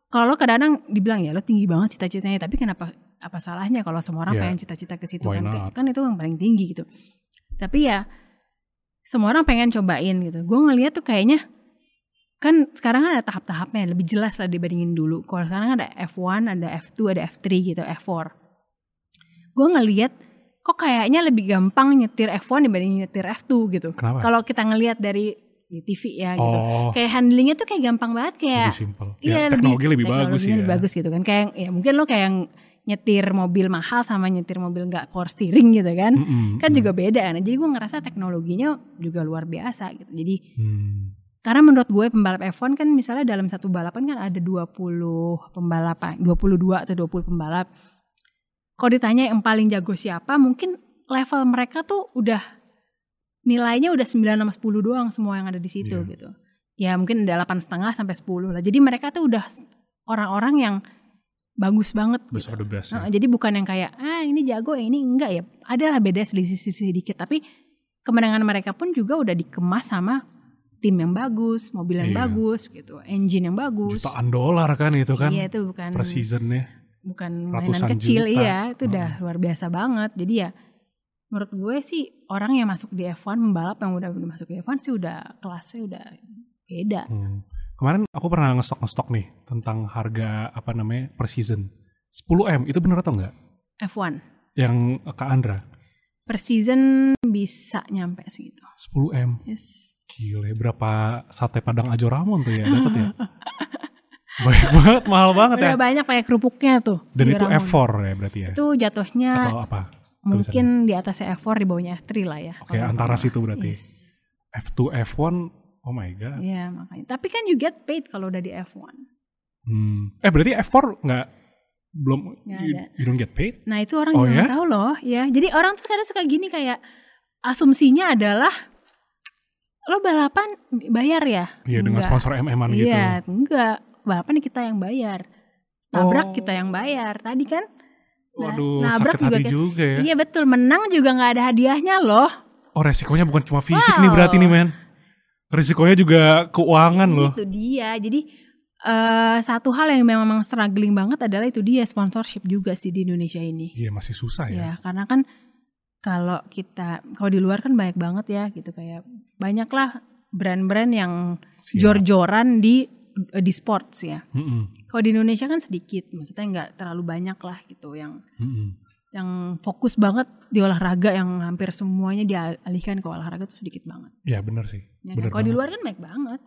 kalau lo kadang-kadang dibilang ya lo tinggi banget cita-citanya, tapi kenapa apa salahnya kalau semua orang Yeah. pengen cita-cita ke situ Why kan? not? Kan itu yang paling tinggi gitu. Tapi ya semua orang pengen cobain gitu. Gue ngeliat tuh kayaknya kan sekarang kan ada tahap-tahapnya lebih jelas lah dibandingin dulu. Kalau sekarang ada F1, ada F2, ada F3 gitu, F4. Gue ngeliat kok kayaknya lebih gampang nyetir F1 dibanding nyetir F2 gitu. Kalau kita ngeliat dari di TV ya gitu. oh, Kayak handlingnya tuh kayak gampang banget kayak lebih simpel. Iya ya, teknologi lebih, bagus teknologinya ya. lebih bagus gitu kan. Kayak ya mungkin lo kayak yang nyetir mobil mahal sama nyetir mobil nggak power steering gitu kan. Mm-mm, Kan mm. juga beda kan. Jadi gue ngerasa teknologinya juga luar biasa gitu. Jadi Hmm. karena menurut gue pembalap F1 kan misalnya dalam satu balapan kan ada 20 pembalap, 22 atau 20 pembalap. Kalau ditanya yang paling jago siapa, mungkin level mereka tuh udah nilainya udah 9 sama 10 doang semua yang ada di situ Iya. gitu. Ya mungkin ada 8 setengah sampai 10 lah. Jadi mereka tuh udah orang-orang yang bagus banget. Best of the best. Nah, ya. jadi bukan yang kayak ah ini jago yang ini enggak ya. Adalah beda selisih-selisih sedikit tapi kemenangan mereka pun juga udah dikemas sama tim yang bagus, mobil yang Iya. bagus gitu, engine yang bagus. Jutaan dolar kan itu kan Iya itu bukan per seasonnya. bukan mainan kecil juta. iya, itu udah luar biasa banget. Jadi ya menurut gue sih orang yang masuk di F1 pembalap yang udah masuk di F1 sih udah kelasnya udah beda. Hmm. Kemarin aku pernah ngestok-ngestok nih tentang harga apa namanya per season. 10M itu bener atau enggak? F1 Yang Kak Andra per season bisa nyampe segitu. 10M. Yes. Gile, berapa sate padang Ajo Ramon tuh ya dapat ya? [laughs] Banyak banget, mahal banget ya. Udah banyak pakai kerupuknya tuh. Dan itu Ramon. F4 ya berarti ya? Itu jatuhnya Atau apa? Mungkin di atasnya F4 di bawahnya F3 lah ya. Oke, Kalau antara F1. situ berarti. Yes. F2, F1, oh my god. Iya makanya. Tapi kan you get paid kalau udah di F1. Hmm. Eh berarti F4 nggak belum Nggak you, you don't get paid? Nah itu orang Oh, juga ya? nggak tahu loh. Ya, jadi orang tuh kadang suka gini kayak asumsinya adalah lo balapan bayar ya? Iya dengan sponsor MM-an gitu. Iya, enggak. Balapan kita yang bayar. Nabrak Oh. kita yang bayar. Tadi kan Waduh, nabrak sakit juga hati kayak- juga ya. Iya betul, menang juga nggak ada hadiahnya loh. Oh resikonya bukan cuma fisik Wow. nih berarti nih men. Risikonya juga keuangan loh. Itu dia. Jadi eh satu hal yang memang struggling banget adalah itu dia sponsorship juga sih di Indonesia ini. Iya masih susah ya. Ya, karena kan kalau kita kalau di luar kan banyak banget ya gitu kayak banyaklah brand-brand yang jor-joran di di sports ya. Mm-mm, Kalau di Indonesia kan sedikit, maksudnya nggak terlalu banyak lah gitu yang mm-mm. yang fokus banget di olahraga yang hampir semuanya dialihkan ke olahraga tuh sedikit banget. Ya bener sih. Ya kan? Kalau di luar kan banyak banget.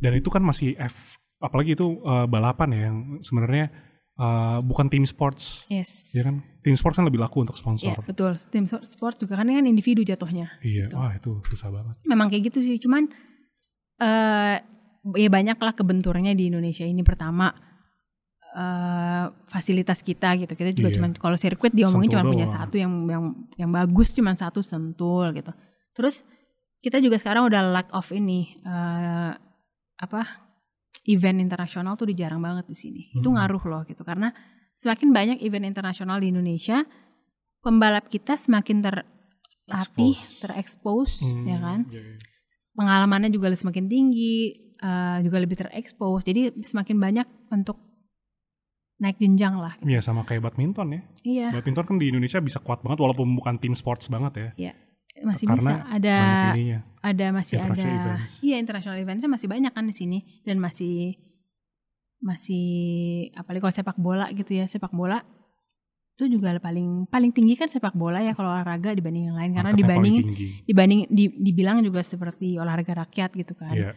Dan itu kan masih F, apalagi itu eh, balapan ya yang sebenarnya eh, bukan tim sports, Yes. ya kan? Tim sports kan lebih laku untuk Iya, sponsor. betul. Tim sport juga kan kan individu jatuhnya. Iya, Gitu. wah itu susah banget. memang kayak gitu sih cuman eh ya banyak lah kebenturnya di Indonesia. Ini pertama eh fasilitas kita gitu. Kita juga Iya. cuman kalau sirkuit diomongin cuma punya satu yang yang yang bagus cuma satu sentul gitu. Terus kita juga sekarang udah lack of ini eh apa event internasional tuh udah jarang banget di sini. Itu Mhm. ngaruh loh gitu. Karena semakin banyak event internasional di Indonesia pembalap kita semakin terlatih terekspos ya Hmm, kan? iya, iya. pengalamannya juga semakin tinggi, eh, juga lebih terekspos. Jadi semakin banyak untuk naik jenjang lah. Iya sama kayak badminton ya. Iya, Badminton kan di Indonesia bisa kuat banget walaupun bukan tim sports banget ya. masih Karena bisa. Ada ada masih ada. events. Iya, international eventsnya masih banyak kan di sini dan masih masih apalagi kalau sepak bola gitu ya sepak bola itu juga paling paling tinggi kan sepak bola ya kalau olahraga dibanding yang lain karena dibanding dibanding di- dibilang juga seperti olahraga rakyat gitu kan Iya.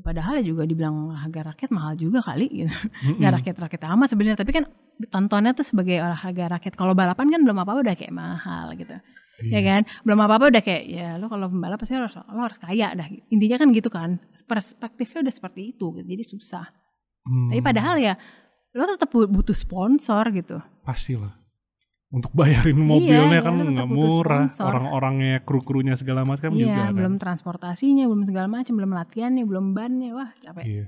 Padahal ya juga dibilang olahraga rakyat mahal juga kali gitu Mm-mm. nggak rakyat-rakyat amat sebenarnya tapi kan tontonnya tuh sebagai olahraga rakyat kalau balapan kan belum apa-apa udah kayak mahal gitu Iya. ya kan belum apa-apa udah kayak ya lo kalau pembalap pasti lo harus lo harus kaya dah intinya kan gitu kan perspektifnya udah seperti itu gitu. jadi susah Hmm, tapi padahal ya lo tetap butuh sponsor gitu pastilah. Untuk bayarin [laughs] mobilnya iya, kan nggak murah. Orang-orangnya, kru-krunya segala macam iya juga kan. belum transportasinya belum segala macam belum latihannya belum bannya wah capek Iya.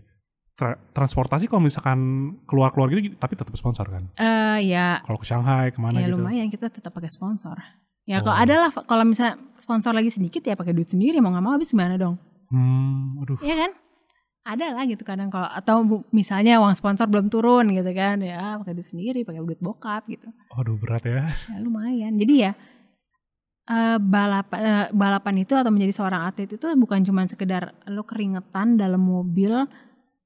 Tra- transportasi kalau misalkan keluar-keluar gitu tapi tetap sponsor kan. eh ya Kalau ke Shanghai ke mana ya gitu. lumayan kita tetap pakai sponsor ya Oh. kalau ada lah kalau misalnya sponsor lagi sedikit ya pakai duit sendiri mau nggak mau habis gimana dong Hmm, aduh. Iya kan? Ada lah gitu kadang kalau atau bu- misalnya uang sponsor belum turun gitu kan ya pakai duit sendiri pakai duit bokap gitu. Aduh berat ya. ya lumayan. Jadi ya eh, balapan eh, balapan itu atau menjadi seorang atlet itu bukan cuma sekedar lo keringetan dalam mobil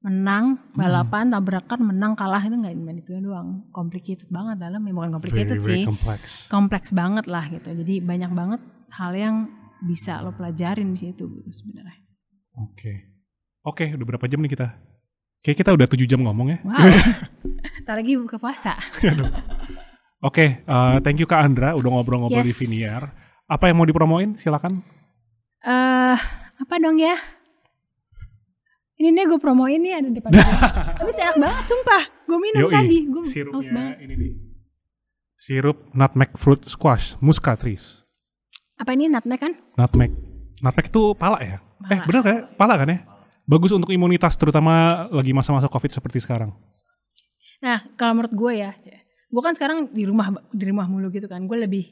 menang balapan tabrakan menang kalah itu nggak cuma itu doang. Complicated banget dalam ya bukan complicated very, very sih complex. kompleks banget lah gitu. Jadi banyak banget hal yang bisa lo pelajarin di situ gitu sebenarnya. Oke. Oke, udah berapa jam nih kita? Kayak kita udah 7 jam ngomong ya. wow [laughs] Ntar lagi buka puasa Oke, eh, thank you Kak Andra udah ngobrol-ngobrol di Yes. Viniar. Apa yang mau dipromoin? Silakan. Eh, apa dong ya? Ini nih gue promoin nih ada depan gue. [laughs] Tapi enak banget, sumpah. Gue minum Yoi, tadi, gue haus banget. ini nih. Sirup nutmeg fruit squash muscatris. Apa ini nutmeg kan? Nutmeg. Nutmeg itu pala ya? Eh, Pala. bener kan? Pala kan ya? Bagus untuk imunitas terutama lagi masa-masa Covid seperti sekarang. Nah, kalau menurut gue ya, gue kan sekarang di rumah di rumah mulu gitu kan. Gue lebih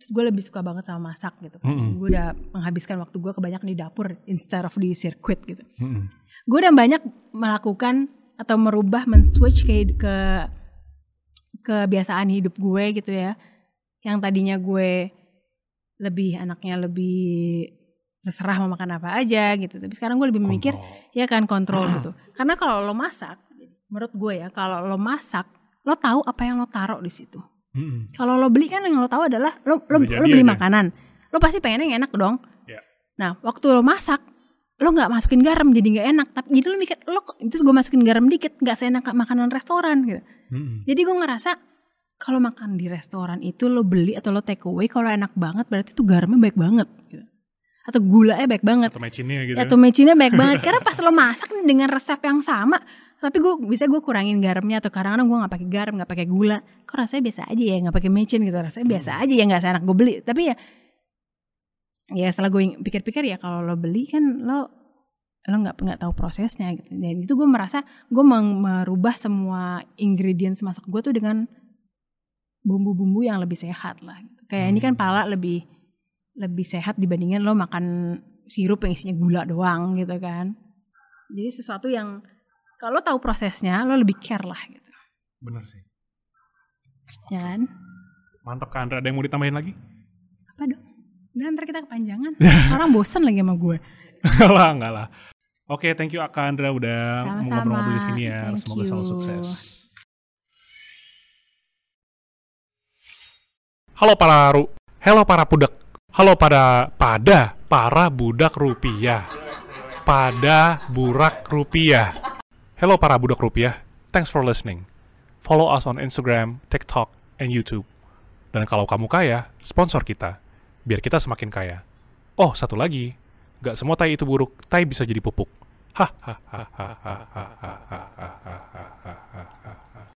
terus gue lebih suka banget sama masak gitu. Mm-mm. Gue udah menghabiskan waktu gue kebanyakan di dapur instead of di sirkuit gitu. Mm-mm. Gue udah banyak melakukan atau merubah men-switch ke ke kebiasaan hidup gue gitu ya. Yang tadinya gue lebih anaknya lebih terserah mau makan apa aja gitu. Tapi sekarang gue lebih memikir Kontrol. ya kan kontrol gitu. Karena kalau lo masak, menurut gue ya, kalau lo masak, lo tahu apa yang lo taruh di situ. Mm-mm. Kalau lo beli kan yang lo tahu adalah lo lo, lo beli aja. makanan, lo pasti pengennya yang enak dong. Ya. Nah, waktu lo masak, lo nggak masukin garam jadi nggak enak. Tapi jadi lo mikir lo terus gue masukin garam dikit, nggak seenak makanan restoran gitu. Mm-mm. Jadi gue ngerasa kalau makan di restoran itu lo beli atau lo take away, kalau enak banget berarti tuh garamnya baik banget. Gitu. Atau gulanya baik banget. Atau mecinnya gitu. Ya tuh mecinnya baik banget karena pas lo masak nih dengan resep yang sama tapi gue bisa gue kurangin garamnya atau kadang-kadang gue nggak pakai garam nggak pakai gula kok rasanya biasa aja ya nggak pakai micin gitu rasanya biasa aja ya nggak seenak gue beli tapi ya ya setelah gue pikir-pikir ya kalau lo beli kan lo lo nggak nggak tahu prosesnya gitu dan itu gue merasa gue merubah semua ingredients masak gue tuh dengan bumbu-bumbu yang lebih sehat lah gitu. kayak ini kan Hmm. pala lebih lebih sehat dibandingin lo makan sirup yang isinya gula doang gitu kan. Jadi sesuatu yang kalau tahu prosesnya lo lebih care lah gitu. Bener sih. Ya kan? Mantap Kak Andra. Ada yang mau ditambahin lagi? Apa dong? Udah ntar kita kepanjangan. [laughs] Orang bosen lagi sama gue. Enggak lah, enggak lah. Oke, thank you Kak Andra udah ngobrol-ngobrol di sini ya. Thank Semoga selalu you. sukses. Halo para ru, halo para budak, halo pada pada para budak rupiah, pada burak rupiah. Halo para budak rupiah, thanks for listening. Follow us on Instagram, TikTok, and YouTube. Dan kalau kamu kaya, sponsor kita, biar kita semakin kaya. Oh, satu lagi, gak semua tai itu buruk, tai bisa jadi pupuk. Hahaha.